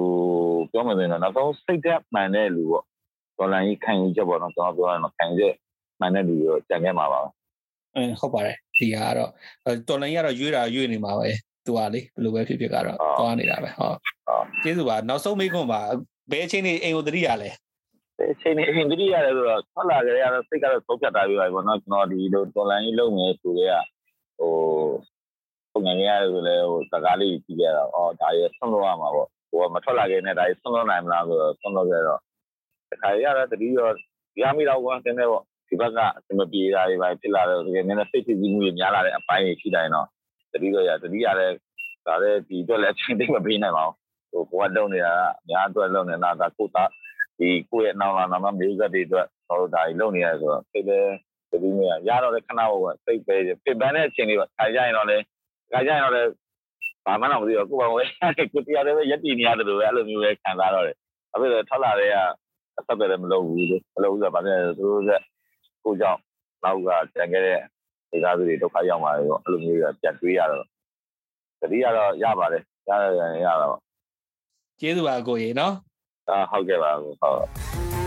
Speaker 3: ပြောမှဆိုရင်တော့နောက်ဆုံးစိတ်သက်မှန်တဲ့လူပေါ့ဒေါ်လာကြီးခံယူချက်ပေါ့နော်ကျွန်တော်ပြောရအောင်ခံယူချက်မှန်တဲ့လူရောကြံခဲ့မှာပါ
Speaker 2: အဲဟုတ်ပါတယ်ဒီဟာကတော့တော်လိုင်းကတော့ရွေးတာရွေးနေမှာပဲ သူကလေဘယ်လိုပဲဖြစ်ဖြစ်ကတော့သွားနေတာပဲဟုတ်ကျေးဇူးပါနောက်ဆုံးမိခွန်းပါဘယ်အချိန်နေအိမ်ကိုတတိရလဲ
Speaker 3: အချိန်နေအိမ်တတိရတယ်ဆိုတော့ထွက်လာကြရတော့စိတ်ကတော့သုံးဖြတ်တာပြီးပါဘောနော်ကျွန်တော်ဒီလိုတော်လိုင်းကြီးလုပ်နေဆိုကြဟိုပုံငယ်ရတယ်ဆိုလဲဟိုစကားလေးကြည့်ရတော့အော်ဒါရဆွန့်လို့ရမှာပေါ့ဟိုမထွက်လာခင်နဲ့ဒါရဆွန့်လို့နိုင်မလားဆိုတော့ဆွန့်လို့ကြတော့တခါရတော့တတိရောရမိတော့ကွာတင်းနေပေါ့ဒီဘက်ကအစမပြေတာတွေပဲဖြစ်လာတော့ဒီနည်းနည်းစိတ်ဖြစ်ပြီးမှုတွေများလာတဲ့အပိုင်းတွေရှိတိုင်းတော့ တတိတော့ရတတိရတဲ့ဒါလည်းဒီအတွက်လည်းအချိန်သိမပေးနိုင်ပါဘူးဟိုကိုကလုံနေတာကအများအတွက်လုံနေတာဒါကိုသားဒီကိုယ့်ရဲ့နောက်လာနောက်မှမျိုးဆက်တွေအတွက်ကျွန်တော်တို့ဒါကြီးလုံနေရဆိုတော့စိတ်လည်းတတိမြရတော့လည်းခဏဟုတ်ပဲစိတ်ပဲပြပန်းတဲ့အချိန်လေးပေါ့ခါကြရင်တော့လည်းခါကြရင်တော့လည်းဘာမှတော့မသိတော့ကိုယ်ပါဝဲကိုတရားလည်းရက်တည်နေရတယ်လို့အဲ့လိုမျိုးပဲခံစားတော့တယ်အခုတော့ထွက်လာတဲ့ကအဆက်ပဲလည်းမလုပ်ဘူးလေမလုပ်ဘူးဆိုတော့ဗာလဲသူတို့ကကိုကြောင့်နောက်ကတန်ခဲ့တဲ့ ဒေသသူတွေဒုက္ခရောက်มาတော့အဲ့လိုမျိုးပြန်တွေးရတော့တတိယတော့ရပါတယ်ရရရရတော့
Speaker 2: ကျေးဇူးပါကိုကြီးနော်
Speaker 3: အာဟုတ်ကဲ့ပါဟုတ်